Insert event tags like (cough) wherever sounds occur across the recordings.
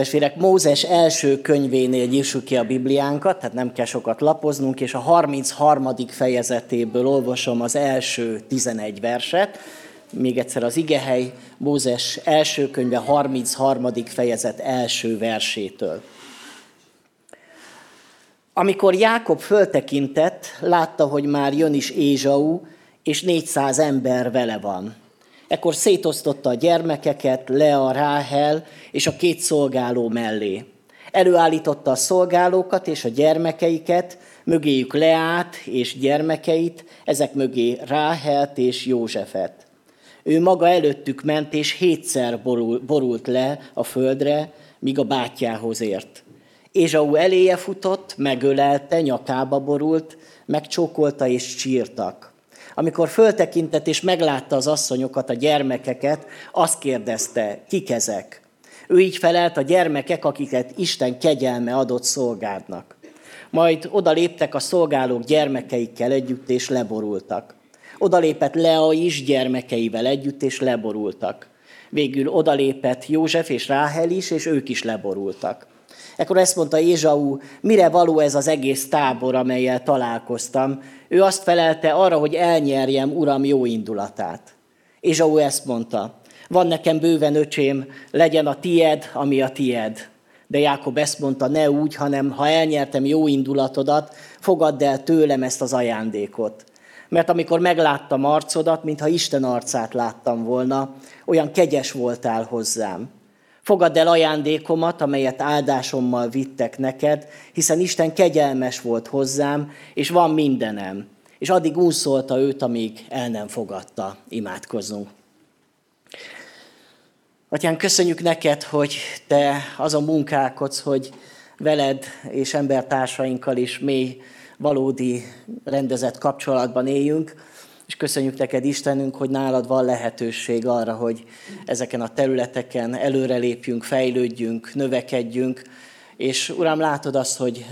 Testvérek, Mózes első könyvénél nyissuk ki a Bibliánkat, tehát nem kell sokat lapoznunk, és a 33. fejezetéből olvasom az első 11 verset. Még egyszer az igehely, Mózes első könyve 33. fejezet első versétől. Amikor Jákob föltekintett, látta, hogy már jön is Ézsau, és 400 ember vele van. Ekkor szétosztotta a gyermekeket Lea, Ráhel és a két szolgáló mellé. Előállította a szolgálókat és a gyermekeiket, mögéjük Leát és gyermekeit, ezek mögé Ráhelt és Józsefet. Ő maga előttük ment, és hétszer borult le a földre, míg a bátyjához ért. Ézsau eléje futott, megölelte, nyakába borult, megcsókolta és csírtak. Amikor föltekintett és meglátta az asszonyokat, a gyermekeket, azt kérdezte, kik ezek? Ő így felelt a gyermekek, akiket Isten kegyelme adott szolgádnak. Majd odaléptek a szolgálók gyermekeikkel együtt, és leborultak. Odalépett Lea is gyermekeivel együtt, és leborultak. Végül odalépett József és Ráhel is, és ők is leborultak. Ekkor ezt mondta Ézsau, mire való ez az egész tábor, amelyel találkoztam. Ő azt felelte arra, hogy elnyerjem uram jó indulatát. Ézsau ezt mondta, van nekem bőven öcsém, legyen a tied, ami a tied. De Jákob ezt mondta, ne úgy, hanem ha elnyertem jó indulatodat, fogadd el tőlem ezt az ajándékot. Mert amikor megláttam arcodat, mintha Isten arcát láttam volna, olyan kegyes voltál hozzám. Fogadd el ajándékomat, amelyet áldásommal vittek neked, hiszen Isten kegyelmes volt hozzám, és van mindenem. És addig úszolta őt, amíg el nem fogadta. Imádkozzunk. Atyán, köszönjük neked, hogy te azon munkálkodsz, hogy veled és embertársainkkal is mély, valódi, rendezett kapcsolatban éljünk és köszönjük neked, Istenünk, hogy nálad van lehetőség arra, hogy ezeken a területeken előrelépjünk, fejlődjünk, növekedjünk, és Uram, látod azt, hogy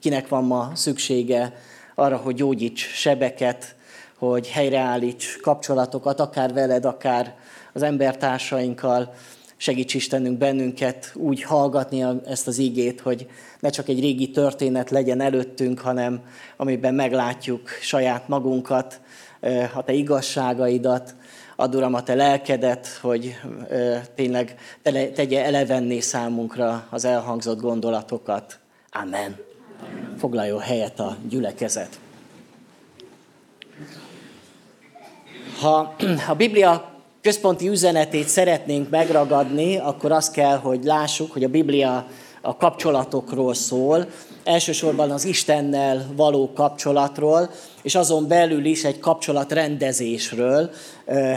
kinek van ma szüksége arra, hogy gyógyíts sebeket, hogy helyreállíts kapcsolatokat, akár veled, akár az embertársainkkal. Segíts Istenünk bennünket úgy hallgatni ezt az ígét, hogy ne csak egy régi történet legyen előttünk, hanem amiben meglátjuk saját magunkat, a te igazságaidat, ad Uram a te lelkedet, hogy tényleg tegye elevenné számunkra az elhangzott gondolatokat. Amen. Foglaljon helyet a gyülekezet. Ha a Biblia központi üzenetét szeretnénk megragadni, akkor azt kell, hogy lássuk, hogy a Biblia a kapcsolatokról szól, elsősorban az Istennel való kapcsolatról, és azon belül is egy kapcsolatrendezésről,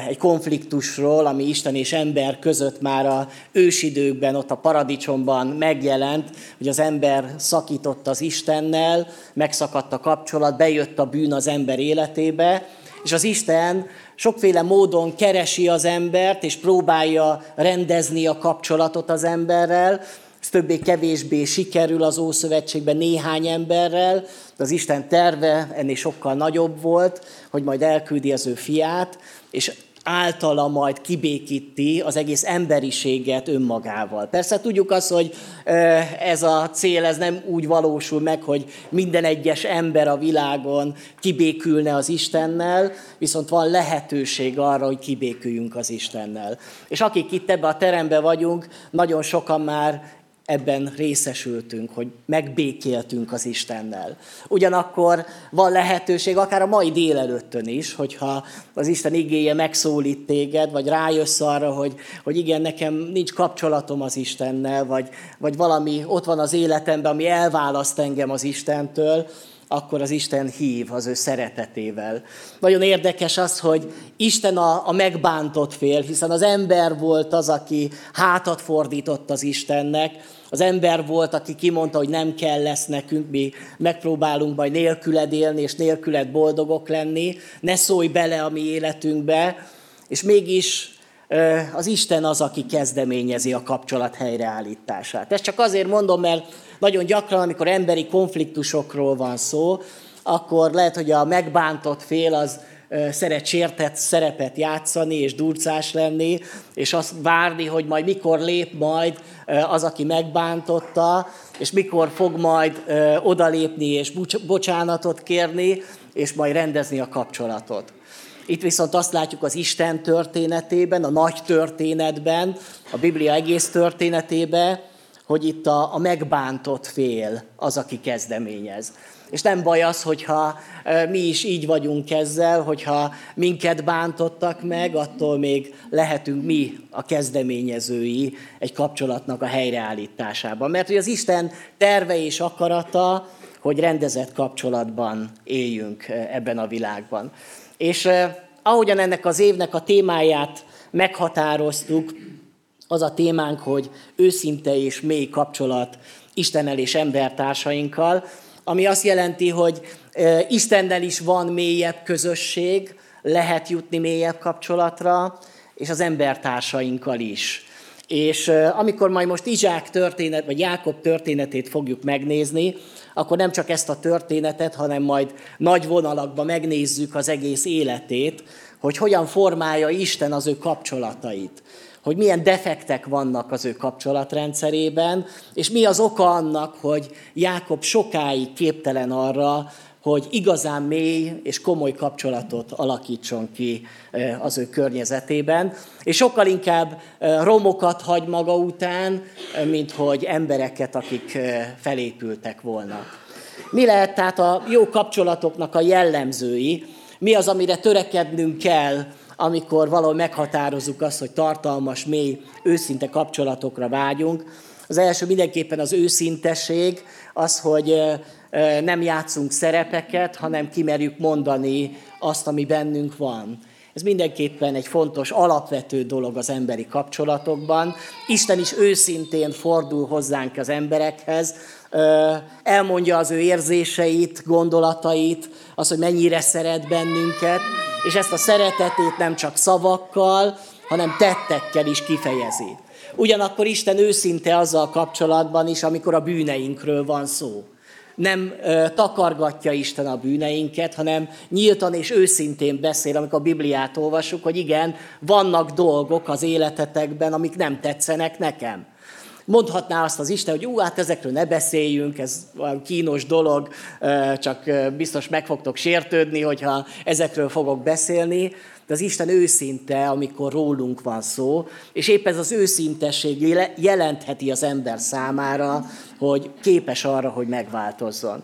egy konfliktusról, ami Isten és ember között már a ősidőkben, ott a paradicsomban megjelent, hogy az ember szakított az Istennel, megszakadt a kapcsolat, bejött a bűn az ember életébe, és az Isten sokféle módon keresi az embert, és próbálja rendezni a kapcsolatot az emberrel, ez többé-kevésbé sikerül az Ószövetségben néhány emberrel, de az Isten terve ennél sokkal nagyobb volt, hogy majd elküldi az ő fiát, és általa majd kibékíti az egész emberiséget önmagával. Persze tudjuk azt, hogy ez a cél ez nem úgy valósul meg, hogy minden egyes ember a világon kibékülne az Istennel, viszont van lehetőség arra, hogy kibéküljünk az Istennel. És akik itt ebbe a terembe vagyunk, nagyon sokan már ebben részesültünk, hogy megbékéltünk az Istennel. Ugyanakkor van lehetőség, akár a mai délelőttön is, hogyha az Isten igéje megszólít téged, vagy rájössz arra, hogy, hogy igen, nekem nincs kapcsolatom az Istennel, vagy, vagy valami ott van az életemben, ami elválaszt engem az Istentől, akkor az Isten hív az ő szeretetével. Nagyon érdekes az, hogy Isten a, a megbántott fél, hiszen az ember volt az, aki hátat fordított az Istennek, az ember volt, aki kimondta, hogy nem kell lesz nekünk, mi megpróbálunk majd nélküled élni, és nélküled boldogok lenni, ne szólj bele a mi életünkbe, és mégis az Isten az, aki kezdeményezi a kapcsolat helyreállítását. Ezt csak azért mondom, mert nagyon gyakran, amikor emberi konfliktusokról van szó, akkor lehet, hogy a megbántott fél az szeret sértett szerepet játszani, és durcás lenni, és azt várni, hogy majd mikor lép majd az, aki megbántotta, és mikor fog majd odalépni és bocsánatot kérni, és majd rendezni a kapcsolatot. Itt viszont azt látjuk az Isten történetében, a nagy történetben, a Biblia egész történetében, hogy itt a, megbántott fél az, aki kezdeményez. És nem baj az, hogyha mi is így vagyunk ezzel, hogyha minket bántottak meg, attól még lehetünk mi a kezdeményezői egy kapcsolatnak a helyreállításában. Mert hogy az Isten terve és akarata, hogy rendezett kapcsolatban éljünk ebben a világban. És ahogyan ennek az évnek a témáját meghatároztuk, az a témánk, hogy őszinte és mély kapcsolat Istennel és embertársainkkal, ami azt jelenti, hogy Istennel is van mélyebb közösség, lehet jutni mélyebb kapcsolatra, és az embertársainkkal is. És amikor majd most Izsák történet, vagy Jákob történetét fogjuk megnézni, akkor nem csak ezt a történetet, hanem majd nagy vonalakban megnézzük az egész életét, hogy hogyan formálja Isten az ő kapcsolatait hogy milyen defektek vannak az ő kapcsolatrendszerében, és mi az oka annak, hogy Jákob sokáig képtelen arra, hogy igazán mély és komoly kapcsolatot alakítson ki az ő környezetében, és sokkal inkább romokat hagy maga után, mint hogy embereket, akik felépültek volna. Mi lehet tehát a jó kapcsolatoknak a jellemzői, mi az, amire törekednünk kell, amikor valahol meghatározzuk azt, hogy tartalmas, mély, őszinte kapcsolatokra vágyunk. Az első mindenképpen az őszintesség, az, hogy nem játszunk szerepeket, hanem kimerjük mondani azt, ami bennünk van. Ez mindenképpen egy fontos, alapvető dolog az emberi kapcsolatokban. Isten is őszintén fordul hozzánk az emberekhez, elmondja az ő érzéseit, gondolatait, az, hogy mennyire szeret bennünket, és ezt a szeretetét nem csak szavakkal, hanem tettekkel is kifejezi. Ugyanakkor Isten őszinte azzal kapcsolatban is, amikor a bűneinkről van szó. Nem ö, takargatja Isten a bűneinket, hanem nyíltan és őszintén beszél, amikor a Bibliát olvassuk, hogy igen, vannak dolgok az életetekben, amik nem tetszenek nekem. Mondhatná azt az Isten, hogy ú, hát ezekről ne beszéljünk, ez valami kínos dolog, csak biztos meg fogtok sértődni, hogyha ezekről fogok beszélni. De az Isten őszinte, amikor rólunk van szó, és épp ez az őszintesség jelentheti az ember számára, hogy képes arra, hogy megváltozzon.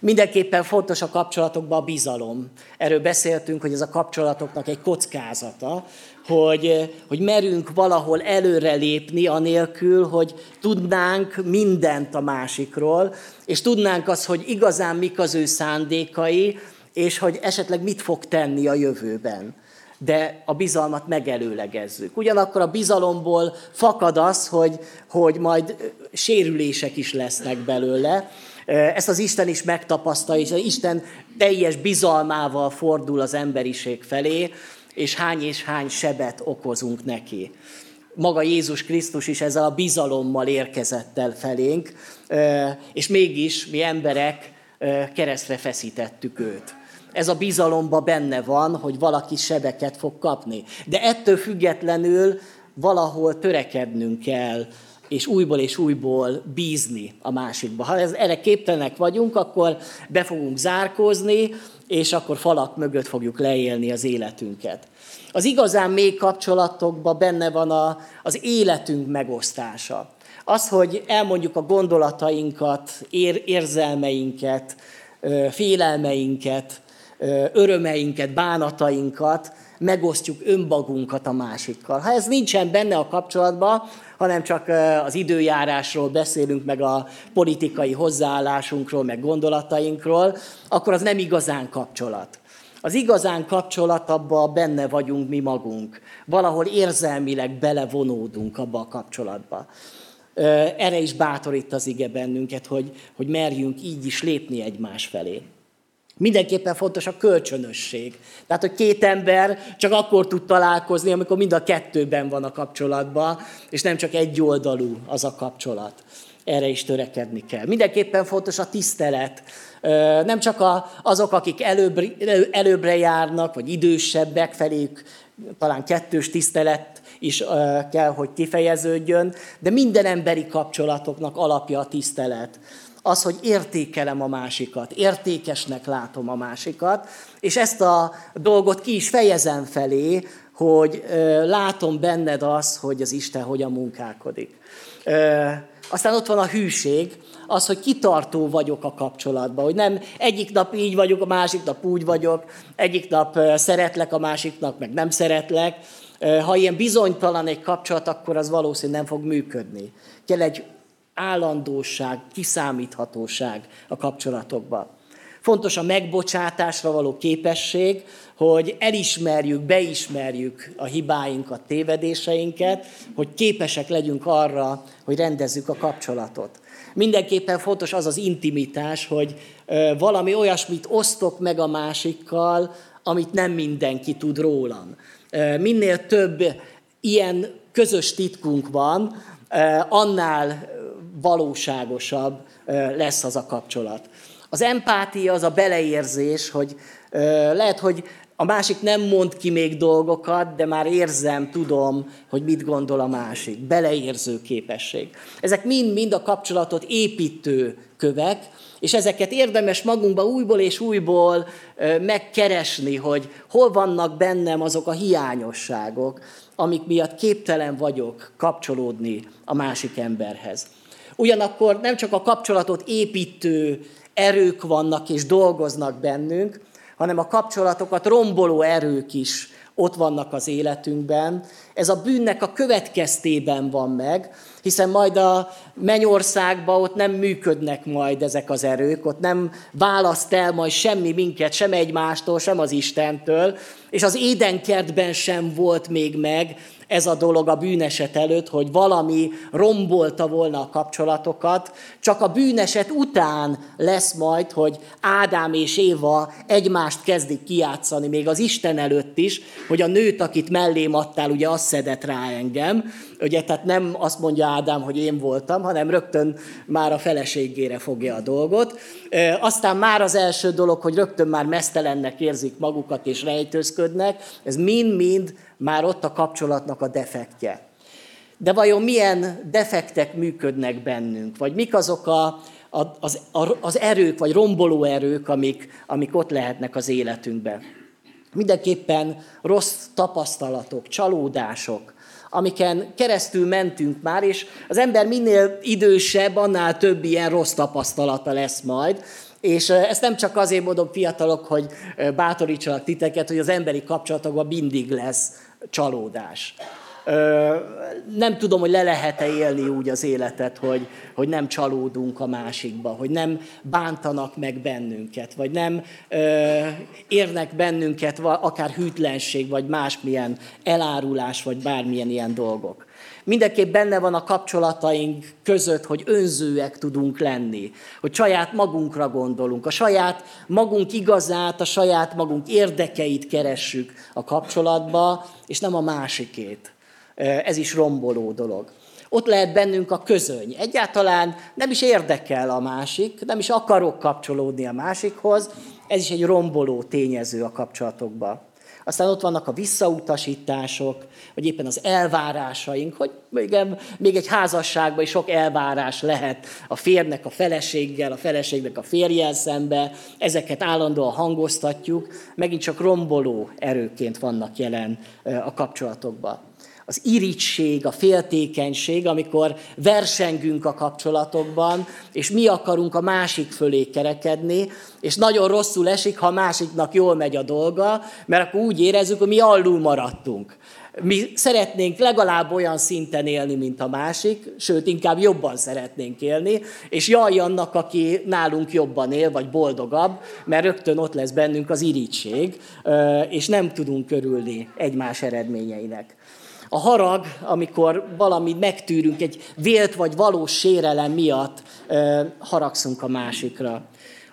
Mindenképpen fontos a kapcsolatokban a bizalom. Erről beszéltünk, hogy ez a kapcsolatoknak egy kockázata, hogy, hogy merünk valahol előrelépni anélkül, hogy tudnánk mindent a másikról, és tudnánk azt, hogy igazán mik az ő szándékai, és hogy esetleg mit fog tenni a jövőben. De a bizalmat megelőlegezzük. Ugyanakkor a bizalomból fakad az, hogy, hogy majd sérülések is lesznek belőle, ezt az Isten is megtapasztalja, és az Isten teljes bizalmával fordul az emberiség felé, és hány és hány sebet okozunk neki. Maga Jézus Krisztus is ezzel a bizalommal érkezett el felénk, és mégis mi emberek keresztre feszítettük őt. Ez a bizalomba benne van, hogy valaki sebeket fog kapni. De ettől függetlenül valahol törekednünk kell és újból és újból bízni a másikba. Ha ez, erre képtelenek vagyunk, akkor be fogunk zárkózni, és akkor falak mögött fogjuk leélni az életünket. Az igazán mély kapcsolatokban benne van a, az életünk megosztása. Az, hogy elmondjuk a gondolatainkat, ér, érzelmeinket, félelmeinket, örömeinket, bánatainkat, megosztjuk önmagunkat a másikkal. Ha ez nincsen benne a kapcsolatban, hanem csak az időjárásról beszélünk, meg a politikai hozzáállásunkról, meg gondolatainkról, akkor az nem igazán kapcsolat. Az igazán kapcsolat abba benne vagyunk mi magunk. Valahol érzelmileg belevonódunk abba a kapcsolatba. Erre is bátorít az ige bennünket, hogy, hogy merjünk így is lépni egymás felé. Mindenképpen fontos a kölcsönösség. Tehát, hogy két ember csak akkor tud találkozni, amikor mind a kettőben van a kapcsolatban, és nem csak egy oldalú az a kapcsolat. erre is törekedni kell. Mindenképpen fontos a tisztelet. Nem csak azok, akik előbb, előbbre járnak, vagy idősebbek feléjük, talán kettős tisztelet is kell, hogy kifejeződjön, de minden emberi kapcsolatoknak alapja a tisztelet. Az, hogy értékelem a másikat, értékesnek látom a másikat, és ezt a dolgot ki is fejezem felé, hogy látom benned az, hogy az Isten hogyan munkálkodik. Aztán ott van a hűség, az, hogy kitartó vagyok a kapcsolatban, hogy nem egyik nap így vagyok, a másik nap úgy vagyok, egyik nap szeretlek, a másiknak meg nem szeretlek. Ha ilyen bizonytalan egy kapcsolat, akkor az valószínűleg nem fog működni. Kell egy állandóság, kiszámíthatóság a kapcsolatokban. Fontos a megbocsátásra való képesség, hogy elismerjük, beismerjük a hibáinkat, tévedéseinket, hogy képesek legyünk arra, hogy rendezzük a kapcsolatot. Mindenképpen fontos az az intimitás, hogy valami olyasmit osztok meg a másikkal, amit nem mindenki tud rólam. Minél több ilyen közös titkunk van, annál valóságosabb lesz az a kapcsolat. Az empátia az a beleérzés, hogy lehet, hogy a másik nem mond ki még dolgokat, de már érzem, tudom, hogy mit gondol a másik. Beleérző képesség. Ezek mind-mind a kapcsolatot építő kövek, és ezeket érdemes magunkba újból és újból megkeresni, hogy hol vannak bennem azok a hiányosságok, amik miatt képtelen vagyok kapcsolódni a másik emberhez. Ugyanakkor nem csak a kapcsolatot építő erők vannak és dolgoznak bennünk, hanem a kapcsolatokat romboló erők is ott vannak az életünkben. Ez a bűnnek a következtében van meg, hiszen majd a mennyországban ott nem működnek majd ezek az erők, ott nem választ el majd semmi minket, sem egymástól, sem az Istentől, és az édenkertben sem volt még meg ez a dolog a bűneset előtt, hogy valami rombolta volna a kapcsolatokat, csak a bűneset után lesz majd, hogy Ádám és Éva egymást kezdik kiátszani, még az Isten előtt is, hogy a nőt, akit mellém adtál, ugye azt szedett rá engem, ugye, tehát nem azt mondja Ádám, hogy én voltam, hanem rögtön már a feleségére fogja a dolgot. Aztán már az első dolog, hogy rögtön már mesztelennek érzik magukat és rejtőzködnek, ez mind-mind már ott a kapcsolatnak a defektje. De vajon milyen defektek működnek bennünk? Vagy mik azok a, az, az erők, vagy romboló erők, amik, amik ott lehetnek az életünkben? Mindenképpen rossz tapasztalatok, csalódások, amiken keresztül mentünk már, és az ember minél idősebb, annál több ilyen rossz tapasztalata lesz majd. És ezt nem csak azért mondom fiatalok, hogy bátorítsanak titeket, hogy az emberi kapcsolatokban mindig lesz csalódás. Nem tudom, hogy le lehet-e élni úgy az életet, hogy, hogy nem csalódunk a másikba, hogy nem bántanak meg bennünket, vagy nem ö, érnek bennünket akár hűtlenség, vagy másmilyen elárulás, vagy bármilyen ilyen dolgok. Mindenképp benne van a kapcsolataink között, hogy önzőek tudunk lenni, hogy saját magunkra gondolunk, a saját magunk igazát, a saját magunk érdekeit keressük a kapcsolatba, és nem a másikét. Ez is romboló dolog. Ott lehet bennünk a közöny. Egyáltalán nem is érdekel a másik, nem is akarok kapcsolódni a másikhoz, ez is egy romboló tényező a kapcsolatokban. Aztán ott vannak a visszautasítások, vagy éppen az elvárásaink, hogy még, még egy házasságban is sok elvárás lehet a férnek a feleséggel, a feleségnek a férjel szembe, ezeket állandóan hangoztatjuk, megint csak romboló erőként vannak jelen a kapcsolatokban az irigység, a féltékenység, amikor versengünk a kapcsolatokban, és mi akarunk a másik fölé kerekedni, és nagyon rosszul esik, ha a másiknak jól megy a dolga, mert akkor úgy érezzük, hogy mi alul maradtunk. Mi szeretnénk legalább olyan szinten élni, mint a másik, sőt, inkább jobban szeretnénk élni, és jaj annak, aki nálunk jobban él, vagy boldogabb, mert rögtön ott lesz bennünk az irigység, és nem tudunk körülni egymás eredményeinek. A harag, amikor valami megtűrünk, egy vélt vagy valós sérelem miatt haragszunk a másikra.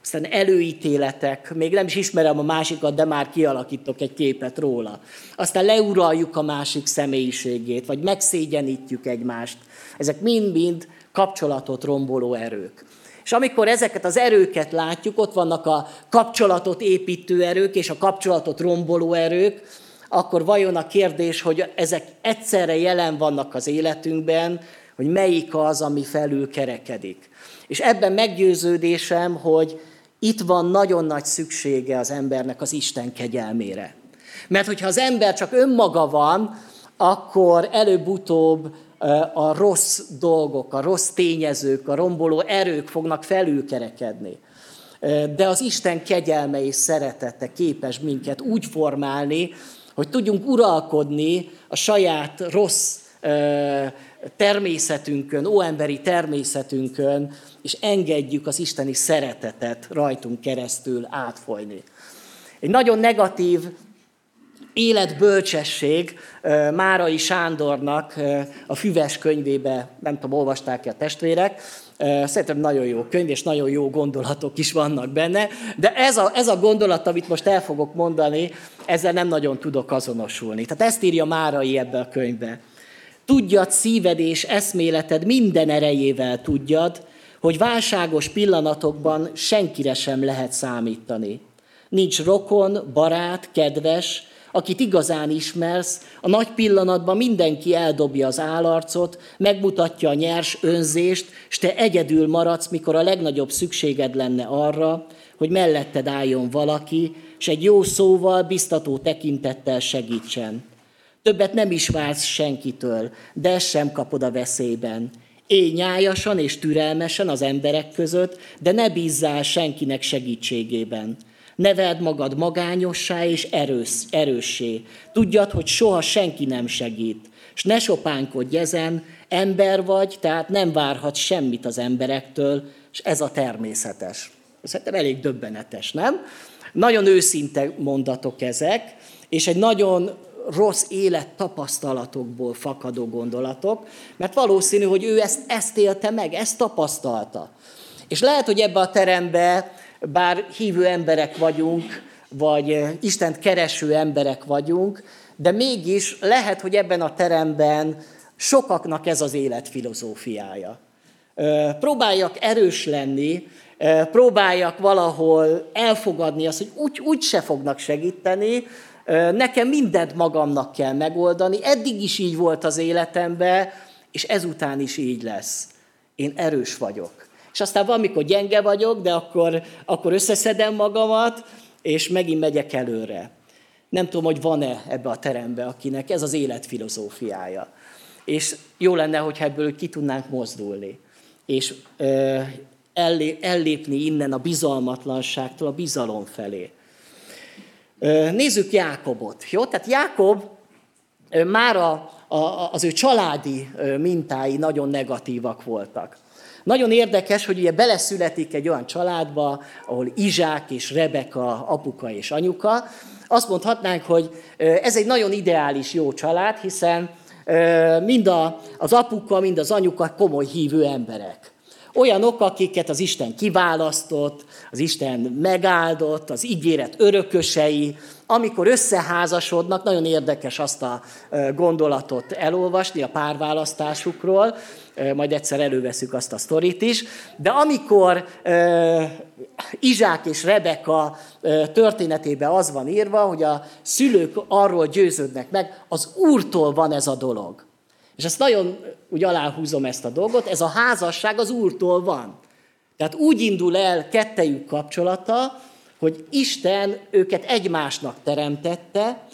Aztán előítéletek, még nem is ismerem a másikat, de már kialakítok egy képet róla. Aztán leuraljuk a másik személyiségét, vagy megszégyenítjük egymást. Ezek mind-mind kapcsolatot romboló erők. És amikor ezeket az erőket látjuk, ott vannak a kapcsolatot építő erők és a kapcsolatot romboló erők, akkor vajon a kérdés, hogy ezek egyszerre jelen vannak az életünkben, hogy melyik az, ami felül kerekedik. És ebben meggyőződésem, hogy itt van nagyon nagy szüksége az embernek az Isten kegyelmére. Mert hogyha az ember csak önmaga van, akkor előbb-utóbb a rossz dolgok, a rossz tényezők, a romboló erők fognak felülkerekedni. De az Isten kegyelme és szeretete képes minket úgy formálni, hogy tudjunk uralkodni a saját rossz természetünkön, óemberi természetünkön, és engedjük az isteni szeretetet rajtunk keresztül átfolyni. Egy nagyon negatív életbölcsesség Márai Sándornak a Füves könyvébe, nem tudom, olvasták-e a testvérek, Szerintem nagyon jó könyv, és nagyon jó gondolatok is vannak benne, de ez a, ez a gondolat, amit most el fogok mondani, ezzel nem nagyon tudok azonosulni. Tehát ezt írja Márai ebbe a könyvbe. Tudjad szíved és eszméleted minden erejével tudjad, hogy válságos pillanatokban senkire sem lehet számítani. Nincs rokon, barát, kedves, akit igazán ismersz, a nagy pillanatban mindenki eldobja az állarcot, megmutatja a nyers önzést, és te egyedül maradsz, mikor a legnagyobb szükséged lenne arra, hogy melletted álljon valaki, és egy jó szóval, biztató tekintettel segítsen. Többet nem is vársz senkitől, de ezt sem kapod a veszélyben. Élj nyájasan és türelmesen az emberek között, de ne bízzál senkinek segítségében. Neveld magad magányossá és erős, erőssé. Tudjad, hogy soha senki nem segít. És ne sopánkodj ezen, ember vagy, tehát nem várhat semmit az emberektől, és ez a természetes. Szerintem elég döbbenetes, nem? Nagyon őszinte mondatok ezek, és egy nagyon rossz élet tapasztalatokból fakadó gondolatok, mert valószínű, hogy ő ezt, ezt élte meg, ezt tapasztalta. És lehet, hogy ebbe a terembe bár hívő emberek vagyunk, vagy eh, Istent kereső emberek vagyunk, de mégis lehet, hogy ebben a teremben sokaknak ez az élet filozófiája. Próbáljak erős lenni, próbáljak valahol elfogadni azt, hogy úgy, úgy se fognak segíteni, nekem mindent magamnak kell megoldani, eddig is így volt az életemben, és ezután is így lesz. Én erős vagyok. És aztán valamikor gyenge vagyok, de akkor, akkor összeszedem magamat, és megint megyek előre. Nem tudom, hogy van-e ebbe a terembe, akinek ez az élet filozófiája. És jó lenne, hogyha ebből ki tudnánk mozdulni. És ö, ellépni innen a bizalmatlanságtól a bizalom felé. Nézzük Jákobot. Jó? Tehát Jákob már a, a, az ő családi mintái nagyon negatívak voltak. Nagyon érdekes, hogy ugye beleszületik egy olyan családba, ahol Izsák és Rebeka apuka és anyuka. Azt mondhatnánk, hogy ez egy nagyon ideális jó család, hiszen mind az apuka, mind az anyuka komoly hívő emberek. Olyanok, akiket az Isten kiválasztott, az Isten megáldott, az ígéret örökösei, amikor összeházasodnak, nagyon érdekes azt a gondolatot elolvasni a párválasztásukról, majd egyszer előveszük azt a sztorit is, de amikor Izsák és Rebeka történetében az van írva, hogy a szülők arról győződnek meg, az Úrtól van ez a dolog. És ezt nagyon úgy aláhúzom ezt a dolgot, ez a házasság az Úrtól van. Tehát úgy indul el kettejük kapcsolata, hogy Isten őket egymásnak teremtette,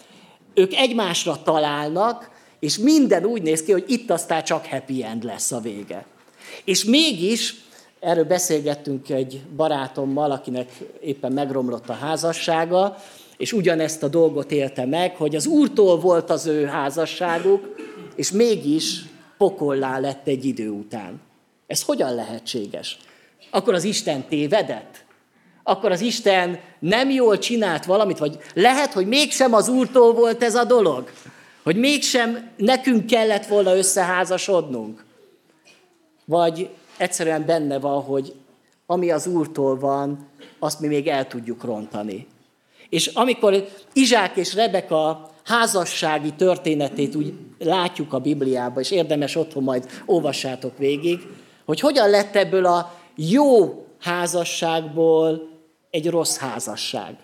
ők egymásra találnak, és minden úgy néz ki, hogy itt aztán csak happy end lesz a vége. És mégis, erről beszélgettünk egy barátommal, akinek éppen megromlott a házassága, és ugyanezt a dolgot élte meg, hogy az úrtól volt az ő házasságuk, és mégis pokollá lett egy idő után. Ez hogyan lehetséges? Akkor az Isten tévedett? Akkor az Isten nem jól csinált valamit? Vagy lehet, hogy mégsem az Úrtól volt ez a dolog? Hogy mégsem nekünk kellett volna összeházasodnunk? Vagy egyszerűen benne van, hogy ami az Úrtól van, azt mi még el tudjuk rontani. És amikor Izsák és Rebeka házassági történetét úgy látjuk a Bibliában, és érdemes otthon majd olvassátok végig, hogy hogyan lett ebből a jó házasságból egy rossz házasság.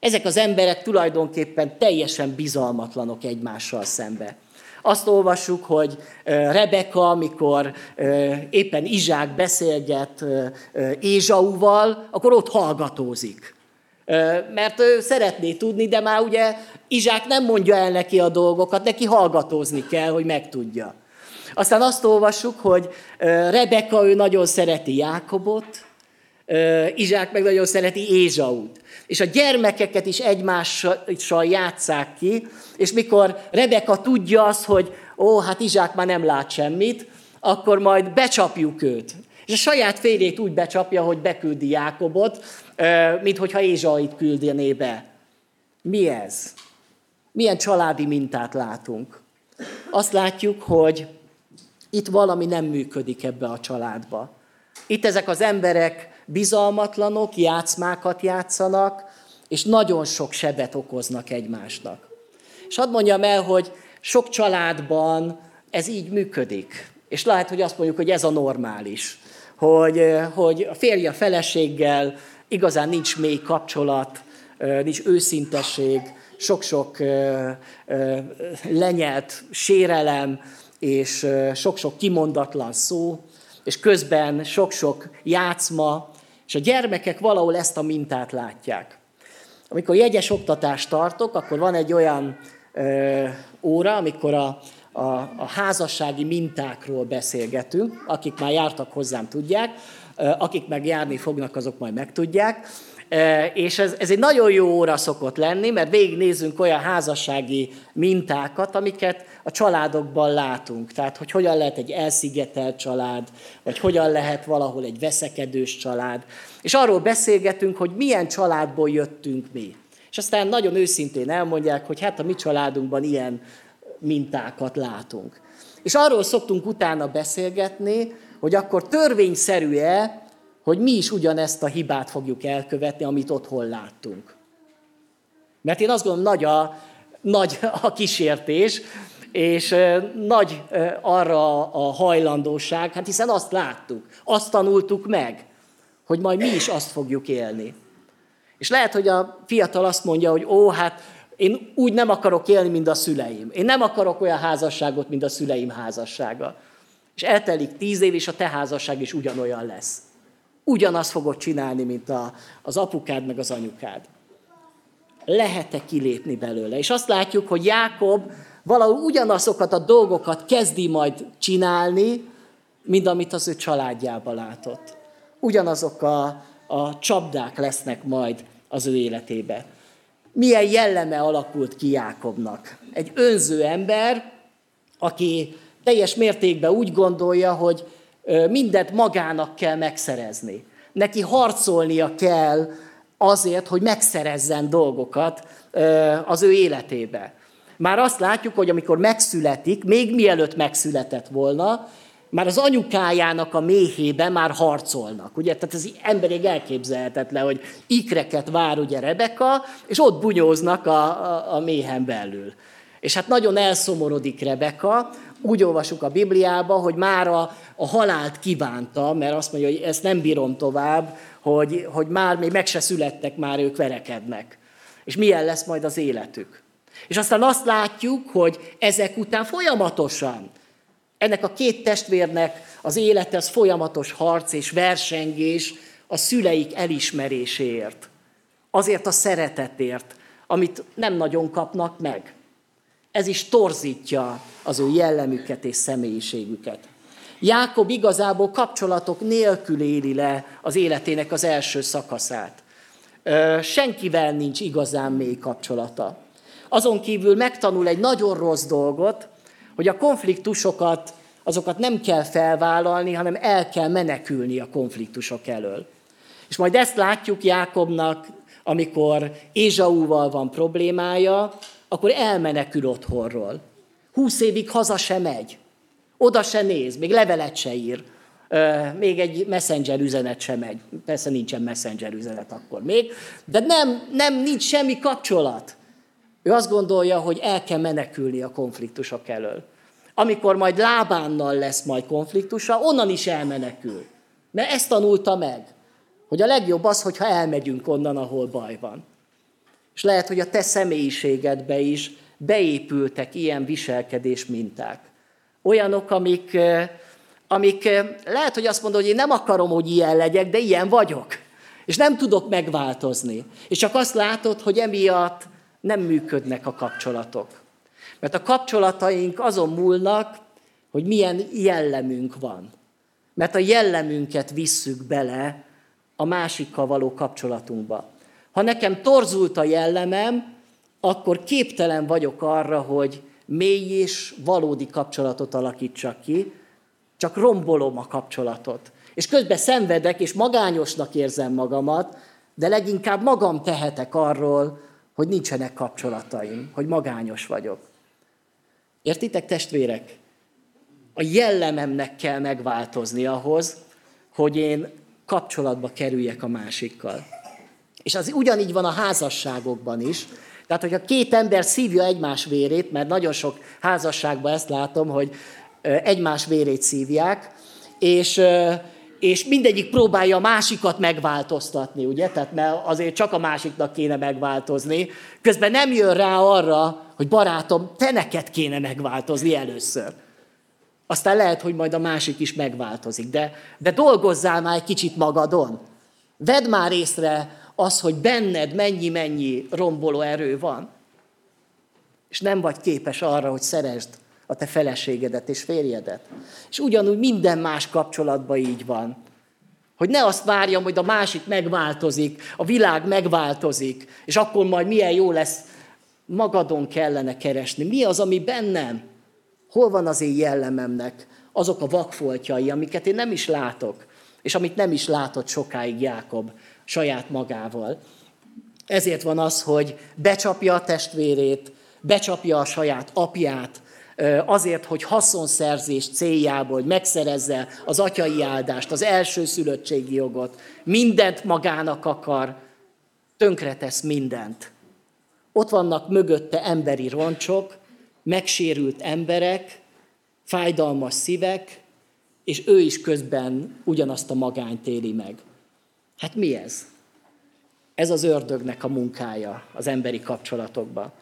Ezek az emberek tulajdonképpen teljesen bizalmatlanok egymással szembe. Azt olvassuk, hogy Rebeka, amikor éppen Izsák beszélget Ézsauval, akkor ott hallgatózik. Mert ő szeretné tudni, de már ugye Izsák nem mondja el neki a dolgokat, neki hallgatózni kell, hogy megtudja. Aztán azt olvassuk, hogy Rebeka ő nagyon szereti Jákobot, Izsák meg nagyon szereti Ézsaut. És a gyermekeket is egymással játszák ki, és mikor Rebeka tudja azt, hogy ó, hát Izsák már nem lát semmit, akkor majd becsapjuk őt. És a saját férjét úgy becsapja, hogy beküldi Jákobot, mint hogyha Ézsait küldené be. Mi ez? Milyen családi mintát látunk? Azt látjuk, hogy itt valami nem működik ebbe a családba. Itt ezek az emberek bizalmatlanok, játszmákat játszanak, és nagyon sok sebet okoznak egymásnak. És hadd mondjam el, hogy sok családban ez így működik. És lehet, hogy azt mondjuk, hogy ez a normális. Hogy, hogy a férje a feleséggel igazán nincs mély kapcsolat, nincs őszintesség, sok-sok lenyelt sérelem, és sok-sok kimondatlan szó, és közben sok-sok játszma, és a gyermekek valahol ezt a mintát látják. Amikor jegyes oktatást tartok, akkor van egy olyan ö, óra, amikor a, a, a házassági mintákról beszélgetünk, akik már jártak hozzám tudják, akik meg járni fognak, azok majd megtudják. És ez, ez egy nagyon jó óra szokott lenni, mert végignézünk olyan házassági mintákat, amiket a családokban látunk. Tehát, hogy hogyan lehet egy elszigetelt család, vagy hogyan lehet valahol egy veszekedős család. És arról beszélgetünk, hogy milyen családból jöttünk mi. És aztán nagyon őszintén elmondják, hogy hát a mi családunkban ilyen mintákat látunk. És arról szoktunk utána beszélgetni, hogy akkor törvényszerű-e, hogy mi is ugyanezt a hibát fogjuk elkövetni, amit otthon láttunk. Mert én azt gondolom, nagy a, nagy a kísértés, és nagy arra a hajlandóság, hát hiszen azt láttuk, azt tanultuk meg, hogy majd mi is azt fogjuk élni. És lehet, hogy a fiatal azt mondja, hogy ó, hát én úgy nem akarok élni, mint a szüleim. Én nem akarok olyan házasságot, mint a szüleim házassága. És eltelik tíz év, és a te házasság is ugyanolyan lesz. Ugyanazt fogod csinálni, mint a, az apukád meg az anyukád. Lehet-e kilépni belőle? És azt látjuk, hogy Jákob valahol ugyanazokat a dolgokat kezdi majd csinálni, mint amit az ő családjában látott. Ugyanazok a, a csapdák lesznek majd az ő életébe. Milyen jelleme alakult ki Jákobnak? Egy önző ember, aki teljes mértékben úgy gondolja, hogy mindent magának kell megszerezni. Neki harcolnia kell azért, hogy megszerezzen dolgokat az ő életébe. Már azt látjuk, hogy amikor megszületik, még mielőtt megszületett volna, már az anyukájának a méhében már harcolnak. Ugye? Tehát ez emberig elképzelhetetlen, hogy ikreket vár ugye Rebeka, és ott bunyóznak a, a, a méhen belül. És hát nagyon elszomorodik Rebeka, úgy olvasuk a Bibliába, hogy már a, a halált kívánta, mert azt mondja, hogy ezt nem bírom tovább, hogy, hogy már még meg se születtek, már ők verekednek. És milyen lesz majd az életük. És aztán azt látjuk, hogy ezek után folyamatosan ennek a két testvérnek az élete az folyamatos harc és versengés a szüleik elismeréséért. Azért a szeretetért, amit nem nagyon kapnak meg. Ez is torzítja az ő jellemüket és személyiségüket. Jákob igazából kapcsolatok nélkül éli le az életének az első szakaszát. Senkivel nincs igazán mély kapcsolata. Azon kívül megtanul egy nagyon rossz dolgot, hogy a konfliktusokat, azokat nem kell felvállalni, hanem el kell menekülni a konfliktusok elől. És majd ezt látjuk Jákobnak, amikor Ézsaúval van problémája, akkor elmenekül otthonról. Húsz évig haza se megy. Oda se néz, még levelet se ír. Még egy messenger üzenet sem megy. Persze nincsen messenger üzenet akkor még. De nem, nem nincs semmi kapcsolat. Ő azt gondolja, hogy el kell menekülni a konfliktusok elől. amikor majd lábánnal lesz majd konfliktusa, onnan is elmenekül. Mert ezt tanulta meg, hogy a legjobb az, hogyha elmegyünk onnan, ahol baj van. És lehet, hogy a te személyiségedbe is beépültek ilyen viselkedés minták. Olyanok, amik, amik lehet, hogy azt mondod, hogy én nem akarom, hogy ilyen legyek, de ilyen vagyok. És nem tudok megváltozni. És csak azt látod, hogy emiatt nem működnek a kapcsolatok. Mert a kapcsolataink azon múlnak, hogy milyen jellemünk van. Mert a jellemünket visszük bele a másikkal való kapcsolatunkba. Ha nekem torzult a jellemem, akkor képtelen vagyok arra, hogy mély és valódi kapcsolatot alakítsak ki, csak rombolom a kapcsolatot. És közben szenvedek, és magányosnak érzem magamat, de leginkább magam tehetek arról, hogy nincsenek kapcsolataim, hogy magányos vagyok. Értitek, testvérek? A jellememnek kell megváltozni ahhoz, hogy én kapcsolatba kerüljek a másikkal. És az ugyanígy van a házasságokban is. Tehát, hogyha két ember szívja egymás vérét, mert nagyon sok házasságban ezt látom, hogy egymás vérét szívják, és, és mindegyik próbálja a másikat megváltoztatni, ugye? Tehát mert azért csak a másiknak kéne megváltozni. Közben nem jön rá arra, hogy barátom, te neked kéne megváltozni először. Aztán lehet, hogy majd a másik is megváltozik, de, de dolgozzál már egy kicsit magadon. Vedd már észre az, hogy benned mennyi-mennyi romboló erő van. És nem vagy képes arra, hogy szeresd a te feleségedet és férjedet. És ugyanúgy minden más kapcsolatban így van. Hogy ne azt várjam, hogy a másik megváltozik, a világ megváltozik, és akkor majd milyen jó lesz. Magadon kellene keresni. Mi az, ami bennem? Hol van az én jellememnek? Azok a vakfoltjai, amiket én nem is látok, és amit nem is látott sokáig Jákob saját magával. Ezért van az, hogy becsapja a testvérét, becsapja a saját apját, azért, hogy haszonszerzés céljából, hogy megszerezze az atyai áldást, az első szülöttségi jogot, mindent magának akar, tönkretesz mindent. Ott vannak mögötte emberi roncsok, megsérült emberek, fájdalmas szívek, és ő is közben ugyanazt a magányt éli meg. Hát mi ez? Ez az ördögnek a munkája az emberi kapcsolatokban.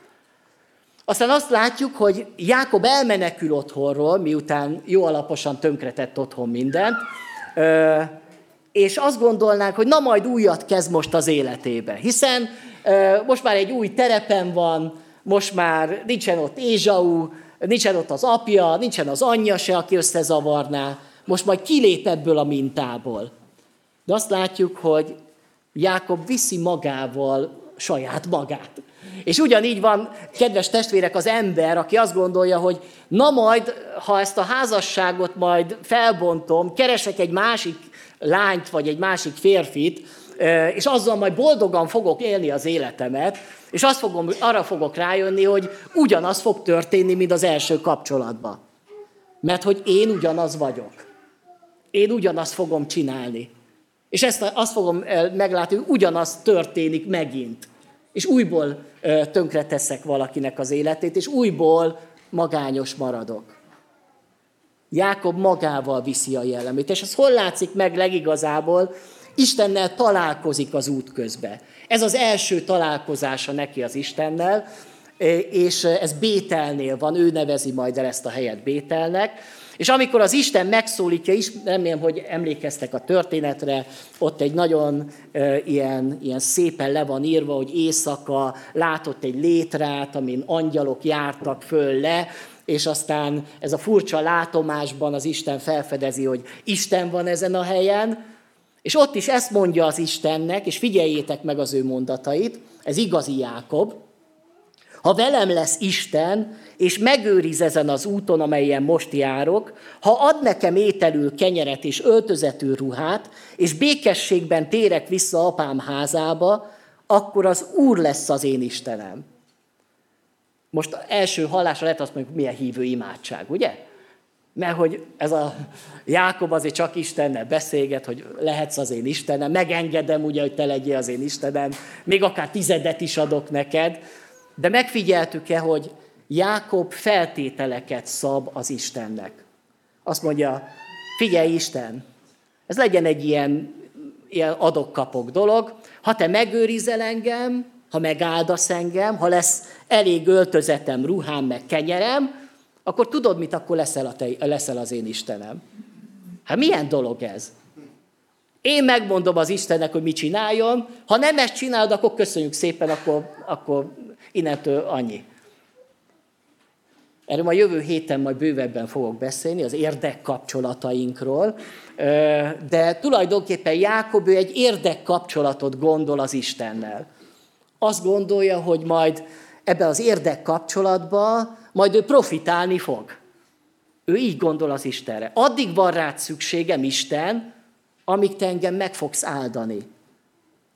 Aztán azt látjuk, hogy Jákob elmenekül otthonról, miután jó alaposan tönkretett otthon mindent, és azt gondolnánk, hogy na majd újat kezd most az életébe. Hiszen most már egy új terepen van, most már nincsen ott Ézsau, nincsen ott az apja, nincsen az anyja se, aki összezavarná, most majd kilép ebből a mintából. De azt látjuk, hogy Jákob viszi magával saját magát. És ugyanígy van, kedves testvérek, az ember, aki azt gondolja, hogy na majd, ha ezt a házasságot majd felbontom, keresek egy másik lányt, vagy egy másik férfit, és azzal majd boldogan fogok élni az életemet, és azt fogom, arra fogok rájönni, hogy ugyanaz fog történni, mint az első kapcsolatban. Mert hogy én ugyanaz vagyok. Én ugyanazt fogom csinálni. És ezt azt fogom meglátni, hogy ugyanaz történik megint. És újból tönkre teszek valakinek az életét, és újból magányos maradok. Jákob magával viszi a jellemét. És ez hol látszik meg legigazából? Istennel találkozik az út közbe. Ez az első találkozása neki az Istennel, és ez Bételnél van, ő nevezi majd el ezt a helyet Bételnek. És amikor az Isten megszólítja, is, remélem, hogy emlékeztek a történetre, ott egy nagyon e, ilyen, ilyen szépen le van írva, hogy éjszaka látott egy létrát, amin angyalok jártak föl le, és aztán ez a furcsa látomásban az Isten felfedezi, hogy Isten van ezen a helyen, és ott is ezt mondja az Istennek, és figyeljétek meg az ő mondatait, ez igazi Jákob, ha velem lesz Isten, és megőriz ezen az úton, amelyen most járok, ha ad nekem ételül kenyeret és öltözetű ruhát, és békességben térek vissza apám házába, akkor az Úr lesz az én Istenem. Most első hallásra lehet azt mondjuk, milyen hívő imádság, ugye? Mert hogy ez a Jákob azért csak Istennel beszélget, hogy lehetsz az én Istenem, megengedem ugye, hogy te legyél az én Istenem, még akár tizedet is adok neked, de megfigyeltük-e, hogy Jákob feltételeket szab az Istennek. Azt mondja, figyelj Isten, ez legyen egy ilyen, ilyen adok-kapok dolog, ha te megőrizel engem, ha megáldasz engem, ha lesz elég öltözetem, ruhám, meg kenyerem, akkor tudod, mit akkor leszel, a te, leszel az én Istenem. Hát milyen dolog ez? Én megmondom az Istennek, hogy mit csináljon, ha nem ezt csinálod, akkor köszönjük szépen, akkor, akkor innentől annyi. Erről a jövő héten majd bővebben fogok beszélni, az érdekkapcsolatainkról, de tulajdonképpen Jákob ő egy érdekkapcsolatot gondol az Istennel. Azt gondolja, hogy majd ebben az érdekkapcsolatban majd ő profitálni fog. Ő így gondol az Istenre. Addig van rád szükségem, Isten, amíg te engem meg fogsz áldani.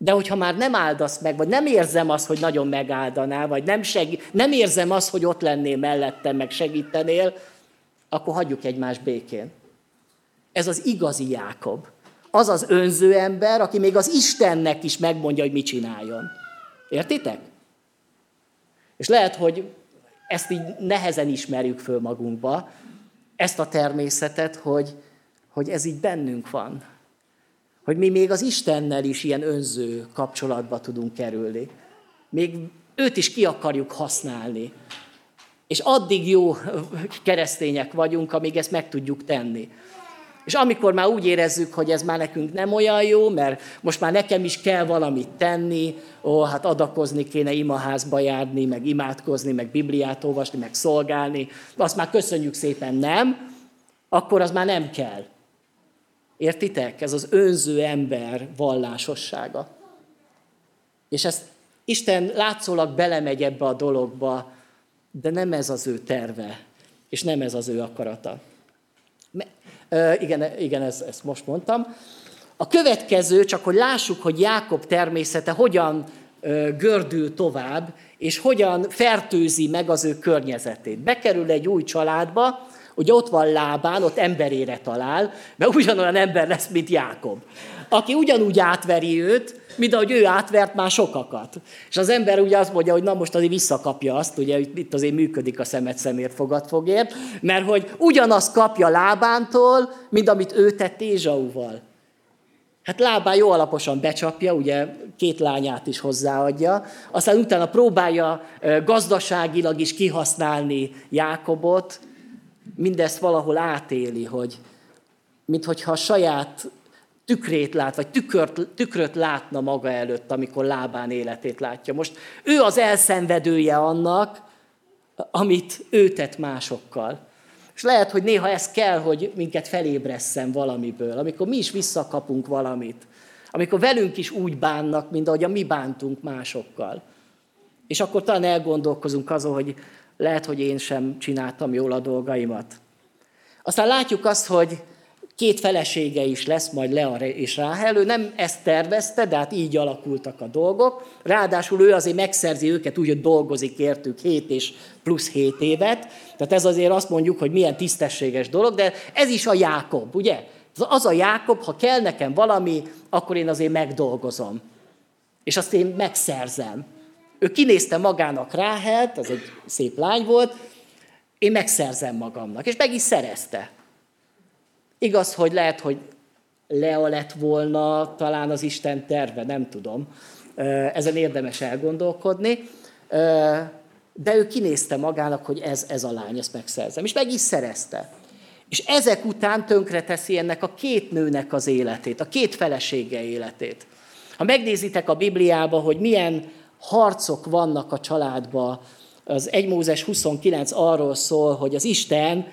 De hogyha már nem áldasz meg, vagy nem érzem azt, hogy nagyon megáldanál, vagy nem, segí- nem érzem azt, hogy ott lennél mellettem, meg segítenél, akkor hagyjuk egymást békén. Ez az igazi Jákob. Az az önző ember, aki még az Istennek is megmondja, hogy mit csináljon. Értitek? És lehet, hogy ezt így nehezen ismerjük föl magunkba, ezt a természetet, hogy, hogy ez így bennünk van. Hogy mi még az Istennel is ilyen önző kapcsolatba tudunk kerülni. Még őt is ki akarjuk használni. És addig jó keresztények vagyunk, amíg ezt meg tudjuk tenni. És amikor már úgy érezzük, hogy ez már nekünk nem olyan jó, mert most már nekem is kell valamit tenni, ó, hát adakozni kéne imaházba járni, meg imádkozni, meg Bibliát olvasni, meg szolgálni, azt már köszönjük szépen nem, akkor az már nem kell. Értitek? Ez az önző ember vallásossága. És ezt Isten látszólag belemegy ebbe a dologba, de nem ez az ő terve, és nem ez az ő akarata. Igen, igen ezt, ezt most mondtam. A következő, csak hogy lássuk, hogy Jákob természete hogyan gördül tovább, és hogyan fertőzi meg az ő környezetét. Bekerül egy új családba, ugye ott van lábán, ott emberére talál, mert ugyanolyan ember lesz, mint Jákob, aki ugyanúgy átveri őt, mint ahogy ő átvert már sokakat. És az ember ugye azt mondja, hogy na most azért visszakapja azt, ugye itt azért működik a szemet szemért fogadfogért, mert hogy ugyanazt kapja lábántól, mint amit ő tett Ézsauval. Hát lábán jó alaposan becsapja, ugye két lányát is hozzáadja, aztán utána próbálja gazdaságilag is kihasználni Jákobot, mindezt valahol átéli, hogy minthogyha a saját tükrét lát, vagy tükört, tükröt látna maga előtt, amikor lábán életét látja. Most ő az elszenvedője annak, amit ő tett másokkal. És lehet, hogy néha ez kell, hogy minket felébresszen valamiből, amikor mi is visszakapunk valamit, amikor velünk is úgy bánnak, mint ahogy a mi bántunk másokkal. És akkor talán elgondolkozunk azon, hogy lehet, hogy én sem csináltam jól a dolgaimat. Aztán látjuk azt, hogy két felesége is lesz, majd Lea és Ráhel. Ő nem ezt tervezte, de hát így alakultak a dolgok. Ráadásul ő azért megszerzi őket úgy, hogy dolgozik értük 7 és plusz 7 évet. Tehát ez azért azt mondjuk, hogy milyen tisztességes dolog, de ez is a Jákob, ugye? Az a Jákob, ha kell nekem valami, akkor én azért megdolgozom. És azt én megszerzem. Ő kinézte magának Ráhelt, az egy szép lány volt, én megszerzem magamnak, és meg is szerezte. Igaz, hogy lehet, hogy Lea lett volna talán az Isten terve, nem tudom. Ezen érdemes elgondolkodni. De ő kinézte magának, hogy ez, ez a lány, ezt megszerzem. És meg is szerezte. És ezek után tönkre teszi ennek a két nőnek az életét, a két felesége életét. Ha megnézitek a Bibliába, hogy milyen harcok vannak a családban, az 1 Mózes 29 arról szól, hogy az Isten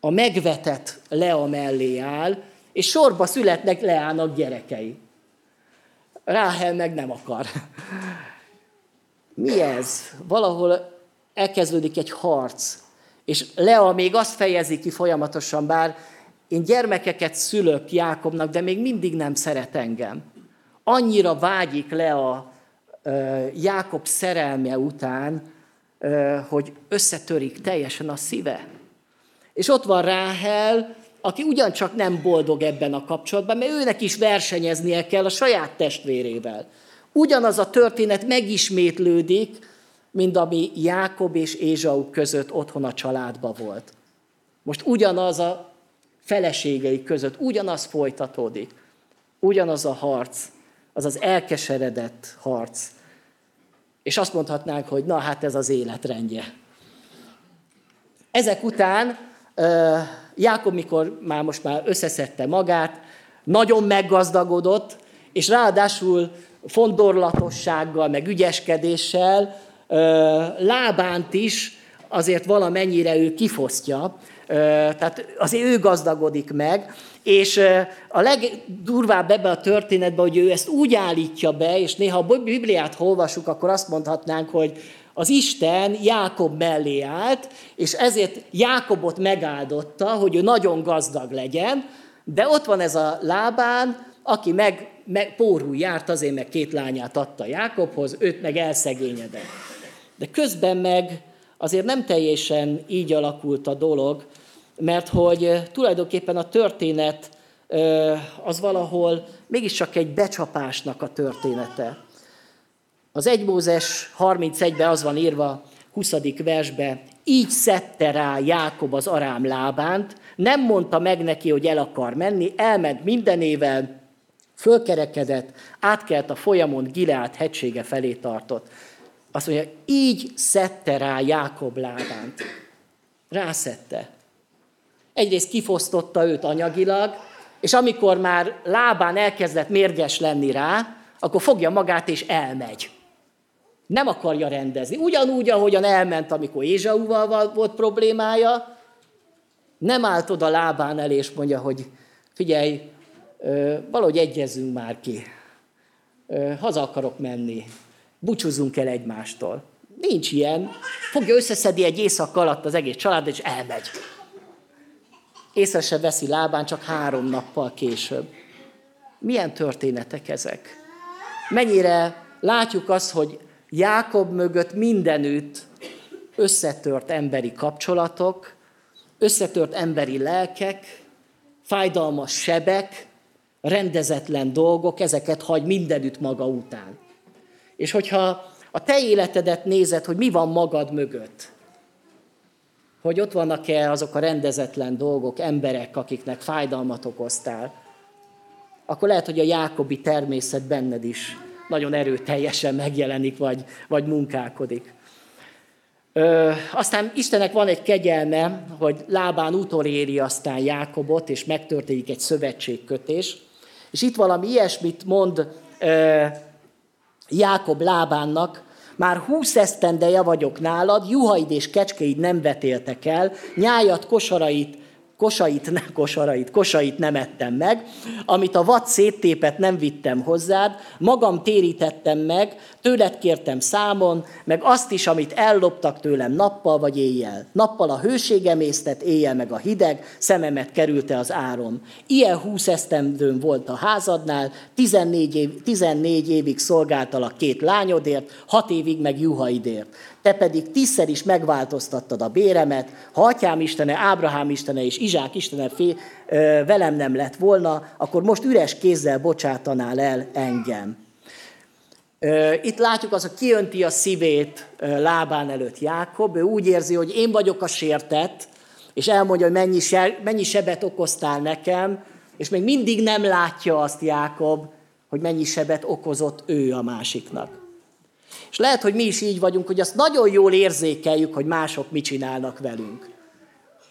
a megvetett Lea mellé áll, és sorba születnek Leának gyerekei. Ráhel meg nem akar. Mi ez? Valahol elkezdődik egy harc, és Lea még azt fejezi ki folyamatosan, bár én gyermekeket szülök Jákobnak, de még mindig nem szeret engem. Annyira vágyik Lea Jákob szerelme után, hogy összetörik teljesen a szíve. És ott van Ráhel, aki ugyancsak nem boldog ebben a kapcsolatban, mert őnek is versenyeznie kell a saját testvérével. Ugyanaz a történet megismétlődik mint ami Jákob és Ézsau között otthon a családba volt. Most ugyanaz a feleségei között, ugyanaz folytatódik. Ugyanaz a harc, az az elkeseredett harc. És azt mondhatnánk, hogy na hát ez az életrendje. Ezek után Jákob, mikor már most már összeszedte magát, nagyon meggazdagodott, és ráadásul fondorlatossággal, meg ügyeskedéssel lábánt is azért valamennyire ő kifosztja, tehát azért ő gazdagodik meg, és a legdurvább ebbe a történetben, hogy ő ezt úgy állítja be, és néha a Bibliát olvasjuk, akkor azt mondhatnánk, hogy az Isten Jákob mellé állt, és ezért Jákobot megáldotta, hogy ő nagyon gazdag legyen, de ott van ez a lábán, aki meg, meg pórul járt, azért meg két lányát adta Jákobhoz, őt meg elszegényedett. De közben meg azért nem teljesen így alakult a dolog, mert hogy tulajdonképpen a történet az valahol mégiscsak egy becsapásnak a története. Az 1 Mózes 31-ben az van írva, 20. versbe, így szedte rá Jákob az arám lábánt, nem mondta meg neki, hogy el akar menni, elment mindenével, fölkerekedett, átkelt a folyamon, Gileát hegysége felé tartott. Azt mondja, így szedte rá Jákob lábánt. Rászette. Egyrészt kifosztotta őt anyagilag, és amikor már lábán elkezdett mérges lenni rá, akkor fogja magát és elmegy. Nem akarja rendezni. Ugyanúgy, ahogyan elment, amikor Ézsauval volt problémája, nem állt oda lábán elé, és mondja, hogy figyelj, valahogy egyezzünk már ki. Haza akarok menni. Búcsúzzunk el egymástól. Nincs ilyen. Fogja összeszedni egy éjszak alatt az egész család, és elmegy. Észre se veszi lábán, csak három nappal később. Milyen történetek ezek? Mennyire látjuk azt, hogy Jákob mögött mindenütt összetört emberi kapcsolatok, összetört emberi lelkek, fájdalmas sebek, rendezetlen dolgok, ezeket hagy mindenütt maga után. És hogyha a te életedet nézed, hogy mi van magad mögött, hogy ott vannak-e azok a rendezetlen dolgok, emberek, akiknek fájdalmat okoztál, akkor lehet, hogy a Jákobi természet benned is nagyon erőteljesen megjelenik, vagy, vagy munkálkodik. Ö, aztán Istennek van egy kegyelme, hogy lábán utoléri aztán Jákobot, és megtörténik egy szövetségkötés. És itt valami ilyesmit mond ö, Jákob lábánnak, már húsz esztendeje vagyok nálad, juhaid és kecskeid nem vetéltek el, nyájat, kosarait kosait, ne, kosarait, kosait nem ettem meg, amit a vad széttépet nem vittem hozzád, magam térítettem meg, tőled kértem számon, meg azt is, amit elloptak tőlem nappal vagy éjjel. Nappal a hőségem észtet, éjjel meg a hideg, szememet kerülte az áron. Ilyen húsz esztendőm volt a házadnál, 14, év, 14 évig szolgáltalak két lányodért, hat évig meg juhaidért te pedig tízszer is megváltoztattad a béremet, ha atyám istene, Ábrahám istene és Izsák istene fé, ö, velem nem lett volna, akkor most üres kézzel bocsátanál el engem. Itt látjuk az, hogy kiönti a szívét lábán előtt Jákob, ő úgy érzi, hogy én vagyok a sértett, és elmondja, hogy mennyi, se, mennyi sebet okoztál nekem, és még mindig nem látja azt Jákob, hogy mennyi sebet okozott ő a másiknak. És lehet, hogy mi is így vagyunk, hogy azt nagyon jól érzékeljük, hogy mások mit csinálnak velünk.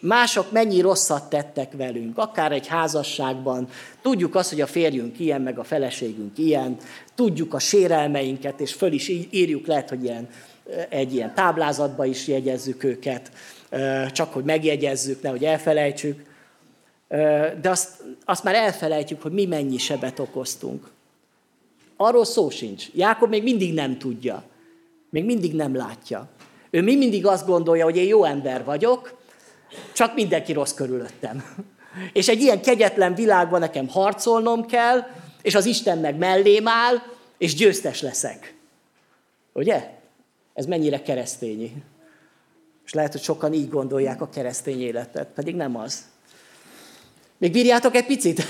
Mások mennyi rosszat tettek velünk, akár egy házasságban. Tudjuk azt, hogy a férjünk ilyen, meg a feleségünk ilyen. Tudjuk a sérelmeinket, és föl is írjuk, lehet, hogy ilyen, egy ilyen táblázatba is jegyezzük őket, csak hogy megjegyezzük, nehogy elfelejtsük. De azt, azt már elfelejtjük, hogy mi mennyi sebet okoztunk. Arról szó sincs. Jákob még mindig nem tudja. Még mindig nem látja. Ő mi mindig azt gondolja, hogy én jó ember vagyok, csak mindenki rossz körülöttem. (laughs) És egy ilyen kegyetlen világban nekem harcolnom kell, és az Isten meg mellém áll, és győztes leszek. Ugye? Ez mennyire keresztényi. És lehet, hogy sokan így gondolják a keresztény életet, pedig nem az. Még bírjátok egy picit?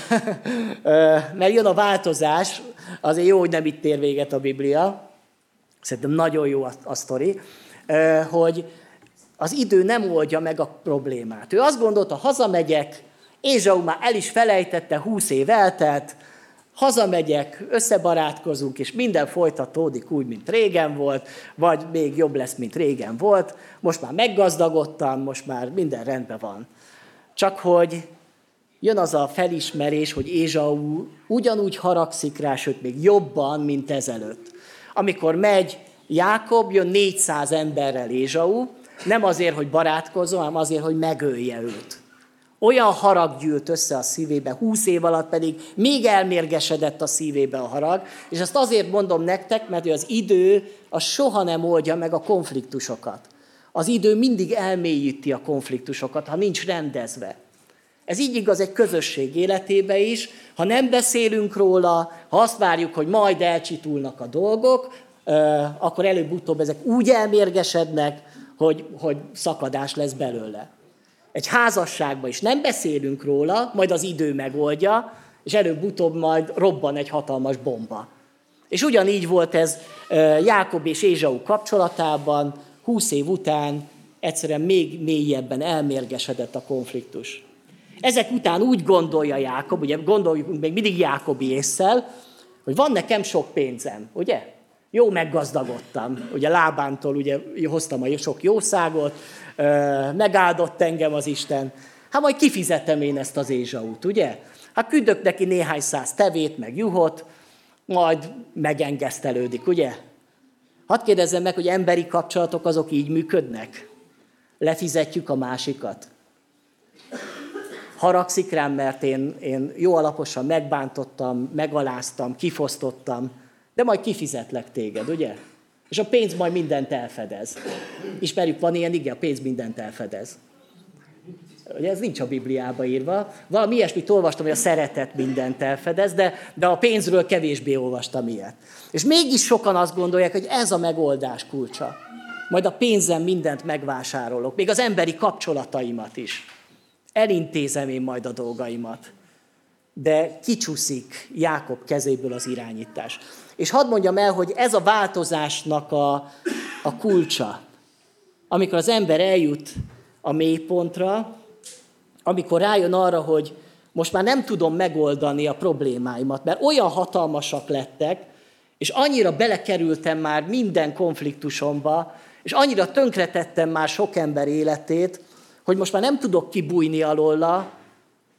(laughs) Mert jön a változás, azért jó, hogy nem itt ér véget a Biblia. Szerintem nagyon jó a, a sztori, hogy az idő nem oldja meg a problémát. Ő azt gondolta, hazamegyek, Ézsau már el is felejtette, húsz év eltelt, hazamegyek, összebarátkozunk, és minden folytatódik úgy, mint régen volt, vagy még jobb lesz, mint régen volt. Most már meggazdagodtam, most már minden rendben van. Csak hogy jön az a felismerés, hogy Ézsau ugyanúgy haragszik rá, sőt még jobban, mint ezelőtt. Amikor megy Jákob, jön 400 emberrel Ézsau, nem azért, hogy barátkozzon, hanem azért, hogy megölje őt. Olyan harag gyűlt össze a szívébe, húsz év alatt pedig még elmérgesedett a szívébe a harag, és ezt azért mondom nektek, mert az idő az soha nem oldja meg a konfliktusokat. Az idő mindig elmélyíti a konfliktusokat, ha nincs rendezve. Ez így igaz egy közösség életébe is. Ha nem beszélünk róla, ha azt várjuk, hogy majd elcsitulnak a dolgok, akkor előbb-utóbb ezek úgy elmérgesednek, hogy, hogy szakadás lesz belőle. Egy házasságban is nem beszélünk róla, majd az idő megoldja, és előbb-utóbb majd robban egy hatalmas bomba. És ugyanígy volt ez Jákob és Ézsau kapcsolatában, húsz év után egyszerűen még mélyebben elmérgesedett a konfliktus. Ezek után úgy gondolja Jákob, ugye gondoljuk még mindig Jákobi észsel, hogy van nekem sok pénzem, ugye? Jó meggazdagodtam, ugye lábántól ugye hoztam a sok jószágot, megáldott engem az Isten. Hát majd kifizetem én ezt az Ézsaut, ugye? Hát küldök neki néhány száz tevét, meg juhot, majd megengesztelődik, ugye? Hadd kérdezzem meg, hogy emberi kapcsolatok azok így működnek? Lefizetjük a másikat? Haragszik rám, mert én, én jó alaposan megbántottam, megaláztam, kifosztottam, de majd kifizetlek téged, ugye? És a pénz majd mindent elfedez. Ismerjük, van ilyen, igen, a pénz mindent elfedez. Ugye ez nincs a Bibliába írva. Valami ilyesmit olvastam, hogy a szeretet mindent elfedez, de, de a pénzről kevésbé olvastam ilyet. És mégis sokan azt gondolják, hogy ez a megoldás kulcsa. Majd a pénzem mindent megvásárolok, még az emberi kapcsolataimat is. Elintézem én majd a dolgaimat. De kicsúszik Jákob kezéből az irányítás. És hadd mondjam el, hogy ez a változásnak a, a kulcsa. Amikor az ember eljut a mélypontra, amikor rájön arra, hogy most már nem tudom megoldani a problémáimat, mert olyan hatalmasak lettek, és annyira belekerültem már minden konfliktusomba, és annyira tönkretettem már sok ember életét, hogy most már nem tudok kibújni alóla,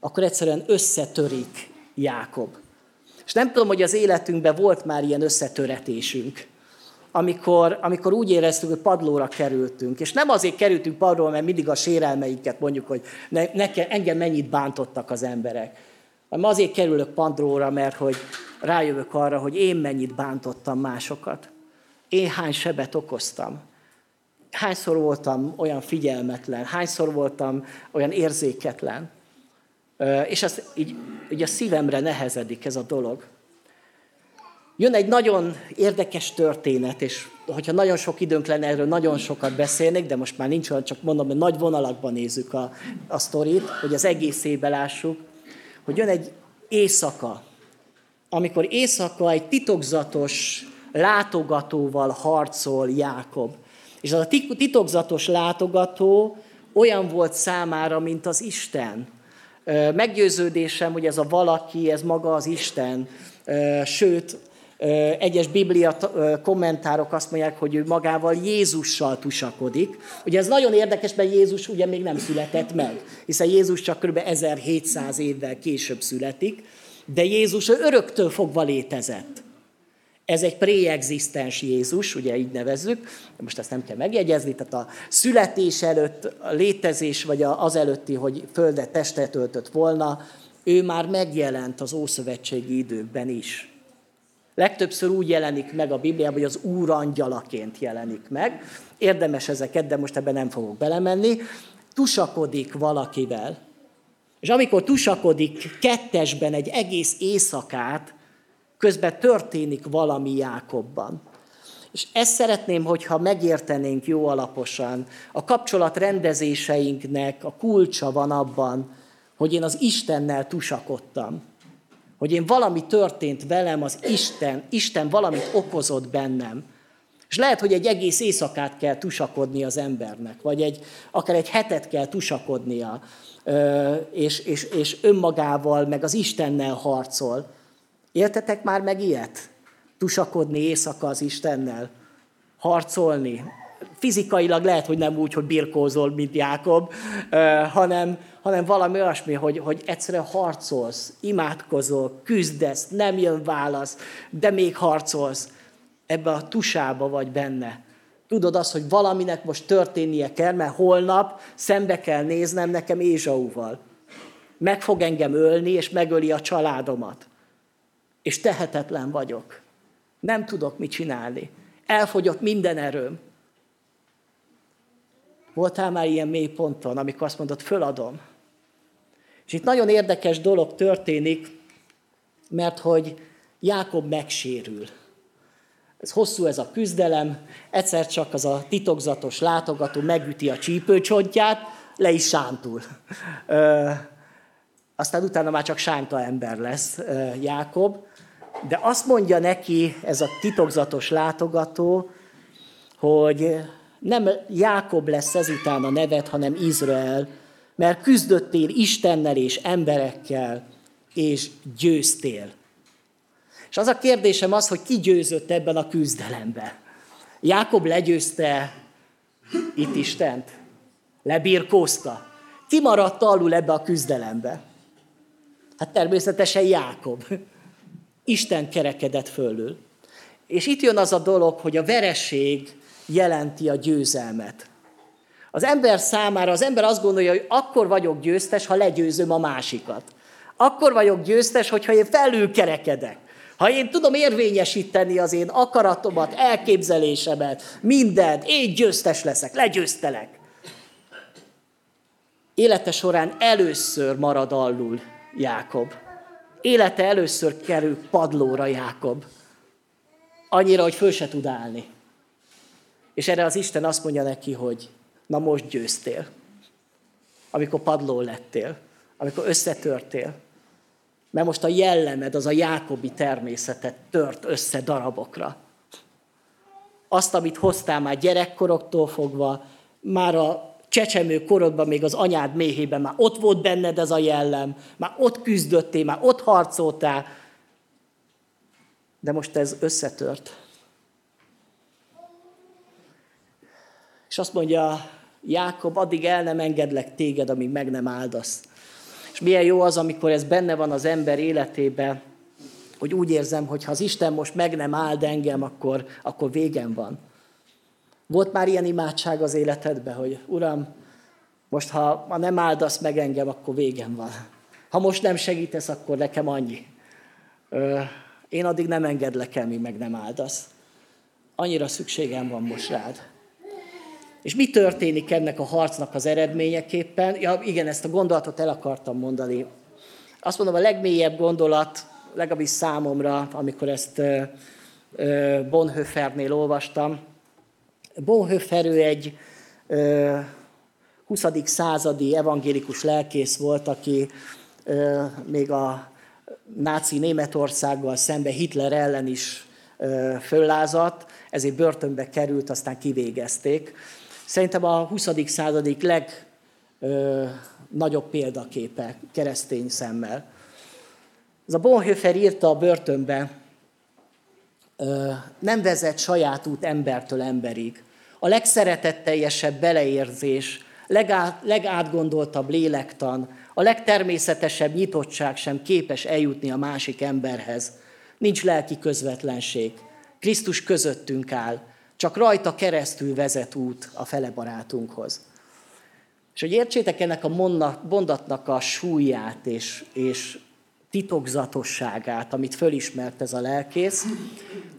akkor egyszerűen összetörik Jákob. És nem tudom, hogy az életünkben volt már ilyen összetöretésünk, amikor, amikor úgy éreztük, hogy padlóra kerültünk. És nem azért kerültünk padlóra, mert mindig a sérelmeiket mondjuk, hogy ne, neke, engem mennyit bántottak az emberek. Hanem azért kerülök padlóra, mert hogy rájövök arra, hogy én mennyit bántottam másokat. Én hány sebet okoztam. Hányszor voltam olyan figyelmetlen, hányszor voltam olyan érzéketlen. És az így, így a szívemre nehezedik ez a dolog. Jön egy nagyon érdekes történet, és hogyha nagyon sok időnk lenne, erről nagyon sokat beszélnék, de most már nincs olyan, csak mondom, hogy nagy vonalakban nézzük a, a sztorit, hogy az egészébe lássuk, hogy jön egy éjszaka, amikor éjszaka egy titokzatos látogatóval harcol Jákob. És az a titokzatos látogató olyan volt számára, mint az Isten. Meggyőződésem, hogy ez a valaki, ez maga az Isten. Sőt, egyes biblia kommentárok azt mondják, hogy ő magával Jézussal tusakodik. Ugye ez nagyon érdekes, mert Jézus ugye még nem született meg, hiszen Jézus csak kb. 1700 évvel később születik, de Jézus öröktől fogva létezett. Ez egy preexisztens Jézus, ugye így nevezzük, most ezt nem kell megjegyezni, tehát a születés előtt, a létezés, vagy az előtti, hogy földet testet öltött volna, ő már megjelent az ószövetségi időkben is. Legtöbbször úgy jelenik meg a Bibliában, hogy az Úr angyalaként jelenik meg. Érdemes ezeket, de most ebben nem fogok belemenni. Tusakodik valakivel. És amikor tusakodik kettesben egy egész éjszakát, közben történik valami Jákobban. És ezt szeretném, hogyha megértenénk jó alaposan. A kapcsolat rendezéseinknek a kulcsa van abban, hogy én az Istennel tusakodtam. Hogy én valami történt velem, az Isten, Isten valamit okozott bennem. És lehet, hogy egy egész éjszakát kell tusakodni az embernek, vagy egy, akár egy hetet kell tusakodnia, és, és, és önmagával, meg az Istennel harcol. Éltetek már meg ilyet? Tusakodni éjszaka az Istennel? Harcolni? Fizikailag lehet, hogy nem úgy, hogy birkózol, mint Jákob, hanem, hanem valami olyasmi, hogy, hogy egyszerűen harcolsz, imádkozol, küzdesz, nem jön válasz, de még harcolsz. Ebbe a tusába vagy benne. Tudod azt, hogy valaminek most történnie kell, mert holnap szembe kell néznem nekem Ézsauval. Meg fog engem ölni, és megöli a családomat. És tehetetlen vagyok. Nem tudok mit csinálni. Elfogyott minden erőm. Voltál már ilyen mély ponton, amikor azt mondod, föladom. És itt nagyon érdekes dolog történik, mert hogy Jákob megsérül. Ez hosszú ez a küzdelem, egyszer csak az a titokzatos látogató megüti a csípőcsontját, le is sántul. Ö, aztán utána már csak sánta ember lesz Jákob. De azt mondja neki ez a titokzatos látogató, hogy nem Jákob lesz ezután a nevet, hanem Izrael, mert küzdöttél Istennel és emberekkel, és győztél. És az a kérdésem az, hogy ki győzött ebben a küzdelemben. Jákob legyőzte itt Istent? Lebirkózta? Ki maradt alul ebbe a küzdelembe? Hát természetesen Jákob. Isten kerekedett fölül. És itt jön az a dolog, hogy a vereség jelenti a győzelmet. Az ember számára, az ember azt gondolja, hogy akkor vagyok győztes, ha legyőzöm a másikat. Akkor vagyok győztes, hogyha én felül kerekedek. Ha én tudom érvényesíteni az én akaratomat, elképzelésemet, mindent, én győztes leszek, legyőztelek. Élete során először marad alul Jákob. Élete először kerül padlóra Jákob. Annyira, hogy föl se tud állni. És erre az Isten azt mondja neki, hogy na most győztél. Amikor padló lettél, amikor összetörtél, mert most a jellemed, az a Jákobi természetet tört össze darabokra. Azt, amit hoztál már gyerekkoroktól fogva, már a csecsemő korodban, még az anyád méhében már ott volt benned ez a jellem, már ott küzdöttél, már ott harcoltál, de most ez összetört. És azt mondja Jákob, addig el nem engedlek téged, amíg meg nem áldasz. És milyen jó az, amikor ez benne van az ember életében, hogy úgy érzem, hogy ha az Isten most meg nem áld engem, akkor, akkor végem van. Volt már ilyen imádság az életedben, hogy Uram, most ha, ha nem áldasz meg engem, akkor végem van. Ha most nem segítesz, akkor nekem annyi. Ö, én addig nem engedlek el, míg meg nem áldasz. Annyira szükségem van most rád. És mi történik ennek a harcnak az eredményeképpen? Ja, igen, ezt a gondolatot el akartam mondani. Azt mondom, a legmélyebb gondolat, legalábbis számomra, amikor ezt Bonhoeffernél olvastam. Bonhoeffer ő egy 20. századi evangélikus lelkész volt, aki még a náci Németországgal szembe Hitler ellen is föllázadt, ezért börtönbe került, aztán kivégezték. Szerintem a 20. századik legnagyobb példaképe keresztény szemmel. Ez a Bonhoeffer írta a börtönbe, nem vezet saját út embertől emberig. A legszeretetteljesebb beleérzés, legát, legátgondoltabb lélektan, a legtermészetesebb nyitottság sem képes eljutni a másik emberhez. Nincs lelki közvetlenség. Krisztus közöttünk áll. Csak rajta keresztül vezet út a fele barátunkhoz. És hogy értsétek ennek a mondatnak a súlyát és, és titokzatosságát, amit fölismert ez a lelkész,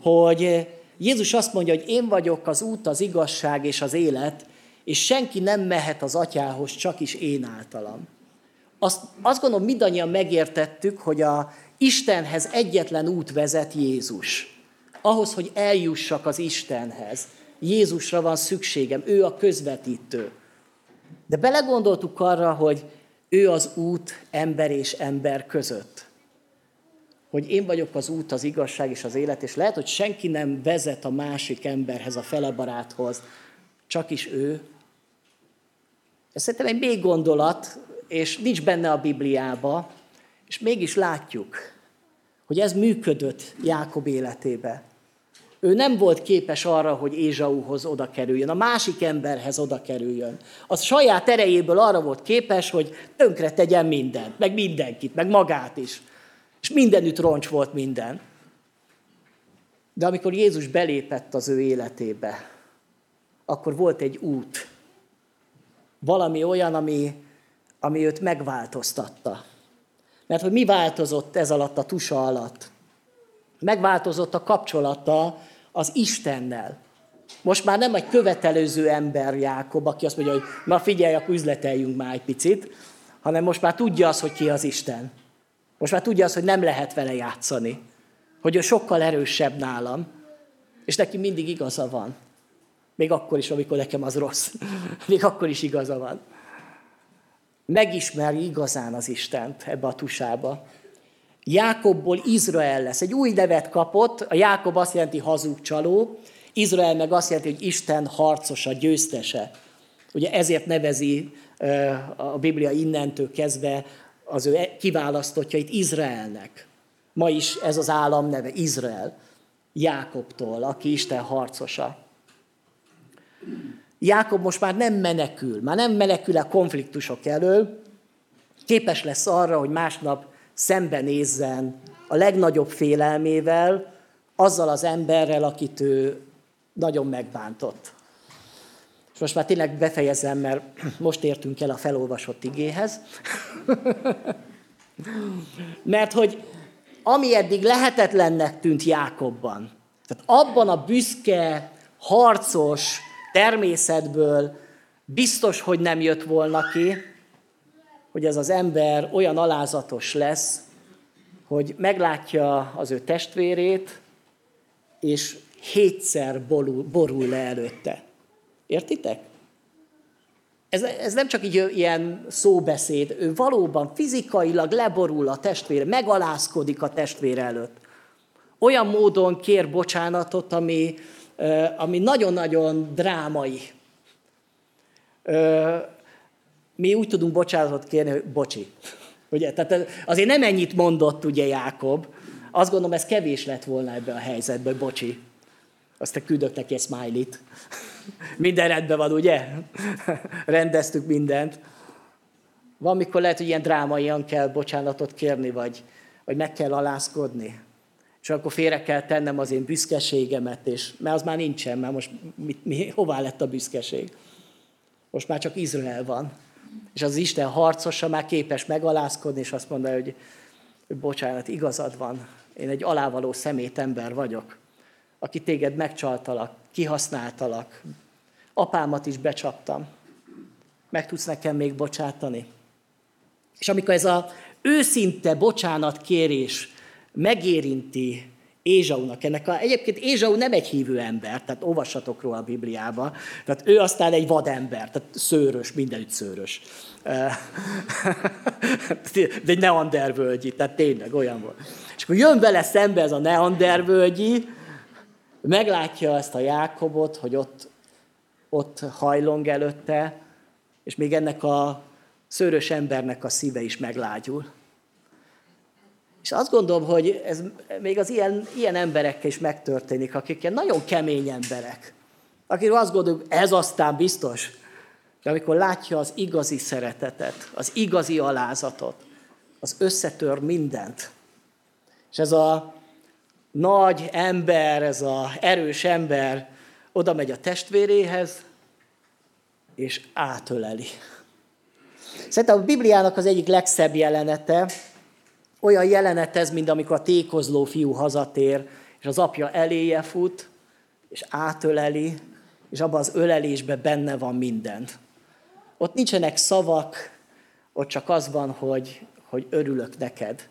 hogy Jézus azt mondja, hogy én vagyok az út, az igazság és az élet, és senki nem mehet az atyához, csak is én általam. Azt, azt gondolom, mindannyian megértettük, hogy a Istenhez egyetlen út vezet Jézus ahhoz, hogy eljussak az Istenhez. Jézusra van szükségem, ő a közvetítő. De belegondoltuk arra, hogy ő az út ember és ember között. Hogy én vagyok az út, az igazság és az élet, és lehet, hogy senki nem vezet a másik emberhez, a felebaráthoz, csak is ő. Ez szerintem egy még gondolat, és nincs benne a Bibliába, és mégis látjuk, hogy ez működött Jákob életébe. Ő nem volt képes arra, hogy Ézsauhoz oda kerüljön, a másik emberhez oda kerüljön. Az saját erejéből arra volt képes, hogy tönkre tegyen mindent, meg mindenkit, meg magát is. És mindenütt roncs volt minden. De amikor Jézus belépett az ő életébe, akkor volt egy út. Valami olyan, ami, ami őt megváltoztatta. Mert hogy mi változott ez alatt a tusa alatt? Megváltozott a kapcsolata az Istennel. Most már nem egy követelőző ember Jákob, aki azt mondja, hogy na figyelj, akkor üzleteljünk már egy picit, hanem most már tudja az, hogy ki az Isten. Most már tudja az, hogy nem lehet vele játszani. Hogy ő sokkal erősebb nálam, és neki mindig igaza van. Még akkor is, amikor nekem az rossz. (laughs) Még akkor is igaza van. Megismeri igazán az Istent ebbe a tusába. Jákobból Izrael lesz. Egy új nevet kapott, a Jákob azt jelenti hazugcsaló, Izrael meg azt jelenti, hogy Isten harcosa, győztese. Ugye ezért nevezi a Biblia innentől kezdve az ő kiválasztottjait Izraelnek. Ma is ez az állam neve, Izrael, Jákobtól, aki Isten harcosa. Jákob most már nem menekül, már nem menekül a konfliktusok elől, képes lesz arra, hogy másnap szembenézzen a legnagyobb félelmével, azzal az emberrel, akit ő nagyon megbántott. És most már tényleg befejezem, mert (clears throat) most értünk el a felolvasott igéhez. (laughs) mert hogy ami eddig lehetetlennek tűnt Jákobban, tehát abban a büszke, harcos természetből biztos, hogy nem jött volna ki, hogy ez az ember olyan alázatos lesz, hogy meglátja az ő testvérét, és hétszer borul, borul le előtte. Értitek? Ez, ez nem csak így ilyen szóbeszéd, ő valóban fizikailag leborul a testvére, megalázkodik a testvére előtt. Olyan módon kér bocsánatot, ami, ami nagyon-nagyon drámai. Mi úgy tudunk bocsánatot kérni, hogy bocsi. Ugye? Tehát azért nem ennyit mondott ugye Jákob. Azt gondolom, ez kevés lett volna ebbe a helyzetbe, bocsi. Aztán küldök neki egy smiley-t. Minden rendben van, ugye? Rendeztük mindent. Van, mikor lehet, hogy ilyen drámaian kell bocsánatot kérni, vagy, vagy meg kell alázkodni. És akkor félre kell tennem az én büszkeségemet, és, mert az már nincsen, mert most mi, mi, hová lett a büszkeség? Most már csak Izrael van. És az Isten harcosa már képes megalázkodni, és azt mondja, hogy, hogy bocsánat, igazad van, én egy alávaló szemét ember vagyok, aki téged megcsaltalak, kihasználtalak, apámat is becsaptam. Meg tudsz nekem még bocsátani? És amikor ez a őszinte bocsánatkérés megérinti Ézsaunak. Ennek a, egyébként Ézsau nem egy hívő ember, tehát olvassatok róla a Bibliába. Tehát ő aztán egy vadember, tehát szőrös, mindenütt szőrös. De (laughs) egy neandervölgyi, tehát tényleg olyan volt. És akkor jön vele szembe ez a neandervölgyi, meglátja ezt a Jákobot, hogy ott, ott hajlong előtte, és még ennek a szőrös embernek a szíve is meglágyul. És azt gondolom, hogy ez még az ilyen, ilyen emberekkel is megtörténik, akik ilyen nagyon kemény emberek. Akik azt gondoljuk, ez aztán biztos. De amikor látja az igazi szeretetet, az igazi alázatot, az összetör mindent. És ez a nagy ember, ez a erős ember oda megy a testvéréhez, és átöleli. Szerintem a Bibliának az egyik legszebb jelenete, olyan jelenet ez, mint amikor a tékozló fiú hazatér, és az apja eléje fut, és átöleli, és abban az ölelésben benne van minden. Ott nincsenek szavak, ott csak az van, hogy, hogy örülök neked.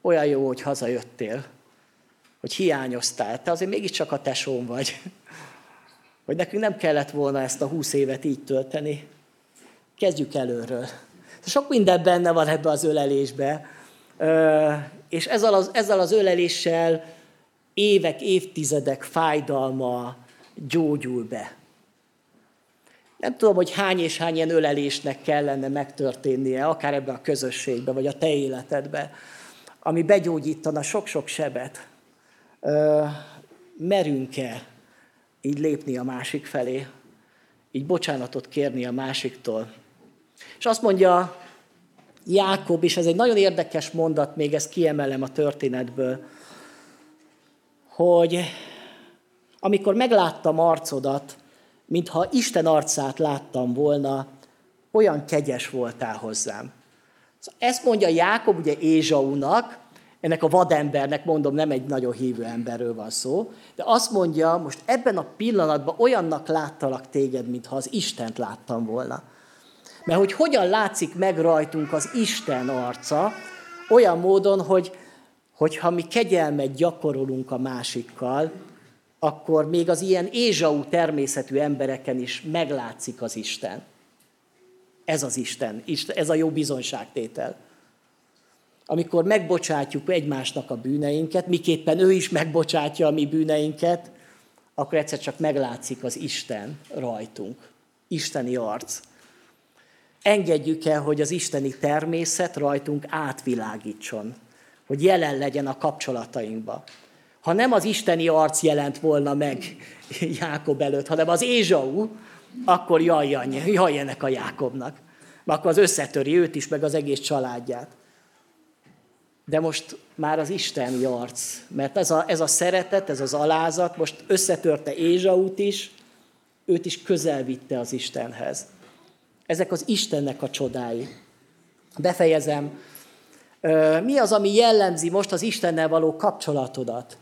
Olyan jó, hogy hazajöttél, hogy hiányoztál. Te azért mégiscsak a tesóm vagy. (laughs) Hogy nekünk nem kellett volna ezt a húsz évet így tölteni. Kezdjük előről. Sok minden benne van ebbe az ölelésbe, És ezzel az, ezzel az öleléssel évek, évtizedek fájdalma gyógyul be. Nem tudom, hogy hány és hány ilyen ölelésnek kellene megtörténnie, akár ebben a közösségben, vagy a te életedben, ami begyógyítana sok-sok sebet. Merünk-e így lépni a másik felé, így bocsánatot kérni a másiktól. És azt mondja Jákob, és ez egy nagyon érdekes mondat, még ezt kiemelem a történetből, hogy amikor megláttam arcodat, mintha Isten arcát láttam volna, olyan kegyes voltál hozzám. Ezt mondja Jákob ugye Ézsaunak, ennek a vadembernek, mondom, nem egy nagyon hívő emberről van szó, de azt mondja, most ebben a pillanatban olyannak láttalak téged, mintha az Istent láttam volna. Mert hogy hogyan látszik meg rajtunk az Isten arca, olyan módon, hogy hogyha mi kegyelmet gyakorolunk a másikkal, akkor még az ilyen ézsau természetű embereken is meglátszik az Isten. Ez az Isten, ez a jó bizonyságtétel. Amikor megbocsátjuk egymásnak a bűneinket, miképpen ő is megbocsátja a mi bűneinket, akkor egyszer csak meglátszik az Isten rajtunk. Isteni arc. Engedjük el, hogy az isteni természet rajtunk átvilágítson, hogy jelen legyen a kapcsolatainkba. Ha nem az isteni arc jelent volna meg (laughs) Jákob előtt, hanem az Ézsau, akkor jaj, jaj, ennek a Jákobnak. Mert akkor az összetöri őt is, meg az egész családját. De most már az isteni arc, mert ez a, ez a szeretet, ez az alázat, most összetörte Ézsaut is, őt is közel vitte az Istenhez. Ezek az Istennek a csodái. Befejezem. Mi az, ami jellemzi most az Istennel való kapcsolatodat?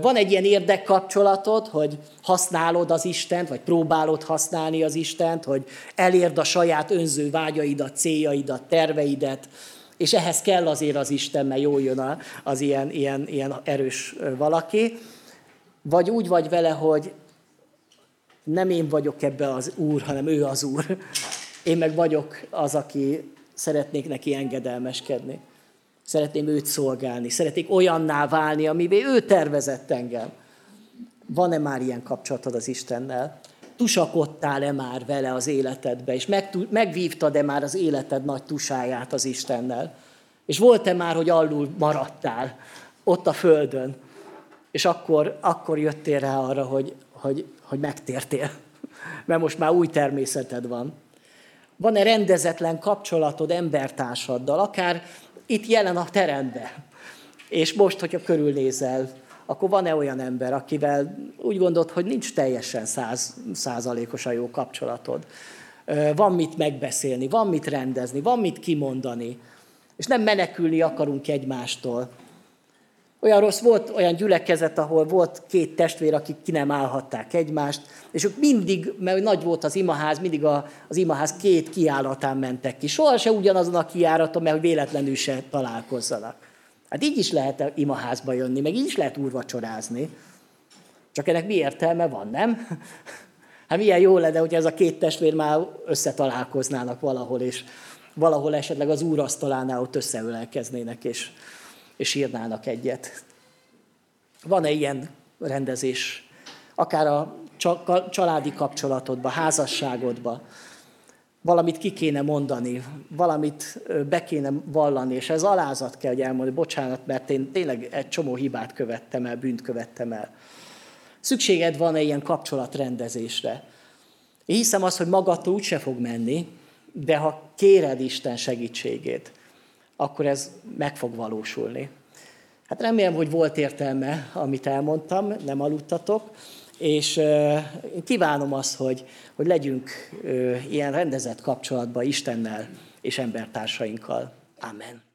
Van egy ilyen érdekkapcsolatod, hogy használod az Istent, vagy próbálod használni az Istent, hogy elérd a saját önző vágyaidat, céljaidat, terveidet, és ehhez kell azért az Isten, mert jól jön az ilyen, ilyen, ilyen erős valaki. Vagy úgy vagy vele, hogy nem én vagyok ebbe az Úr, hanem ő az Úr. Én meg vagyok az, aki szeretnék neki engedelmeskedni. Szeretném őt szolgálni, szeretnék olyanná válni, amivé ő tervezett engem. Van-e már ilyen kapcsolatod az Istennel? Tusakodtál-e már vele az életedbe, és megvívtad-e már az életed nagy tusáját az Istennel? És volt-e már, hogy alul maradtál ott a földön, és akkor, akkor jöttél rá arra, hogy, hogy, hogy megtértél, (laughs) mert most már új természeted van. Van-e rendezetlen kapcsolatod embertársaddal, akár itt jelen a teremben. És most, hogyha körülnézel, akkor van-e olyan ember, akivel úgy gondolod, hogy nincs teljesen száz, százalékosan jó kapcsolatod? Van mit megbeszélni, van mit rendezni, van mit kimondani, és nem menekülni akarunk egymástól. Olyan rossz volt olyan gyülekezet, ahol volt két testvér, akik ki nem állhatták egymást, és ők mindig, mert nagy volt az imaház, mindig a, az imaház két kiállatán mentek ki. Soha se ugyanazon a kiáraton, mert véletlenül se találkozzanak. Hát így is lehet imaházba jönni, meg így is lehet úrvacsorázni. Csak ennek mi értelme van, nem? (laughs) Hát milyen jó lenne, hogy ez a két testvér már összetalálkoznának valahol, és valahol esetleg az úrasztalánál ott összeölelkeznének, és és írnának egyet. Van-e ilyen rendezés? Akár a családi kapcsolatodba, házasságodba. Valamit ki kéne mondani, valamit be kéne vallani, és ez alázat kell, hogy elmondani, bocsánat, mert én tényleg egy csomó hibát követtem el, bűnt követtem el. Szükséged van-e ilyen kapcsolatrendezésre? Én hiszem azt, hogy magadtól úgyse fog menni, de ha kéred Isten segítségét, akkor ez meg fog valósulni. Hát remélem, hogy volt értelme, amit elmondtam, nem aludtatok, és kívánom azt, hogy, hogy legyünk ilyen rendezett kapcsolatban Istennel és embertársainkkal. Amen.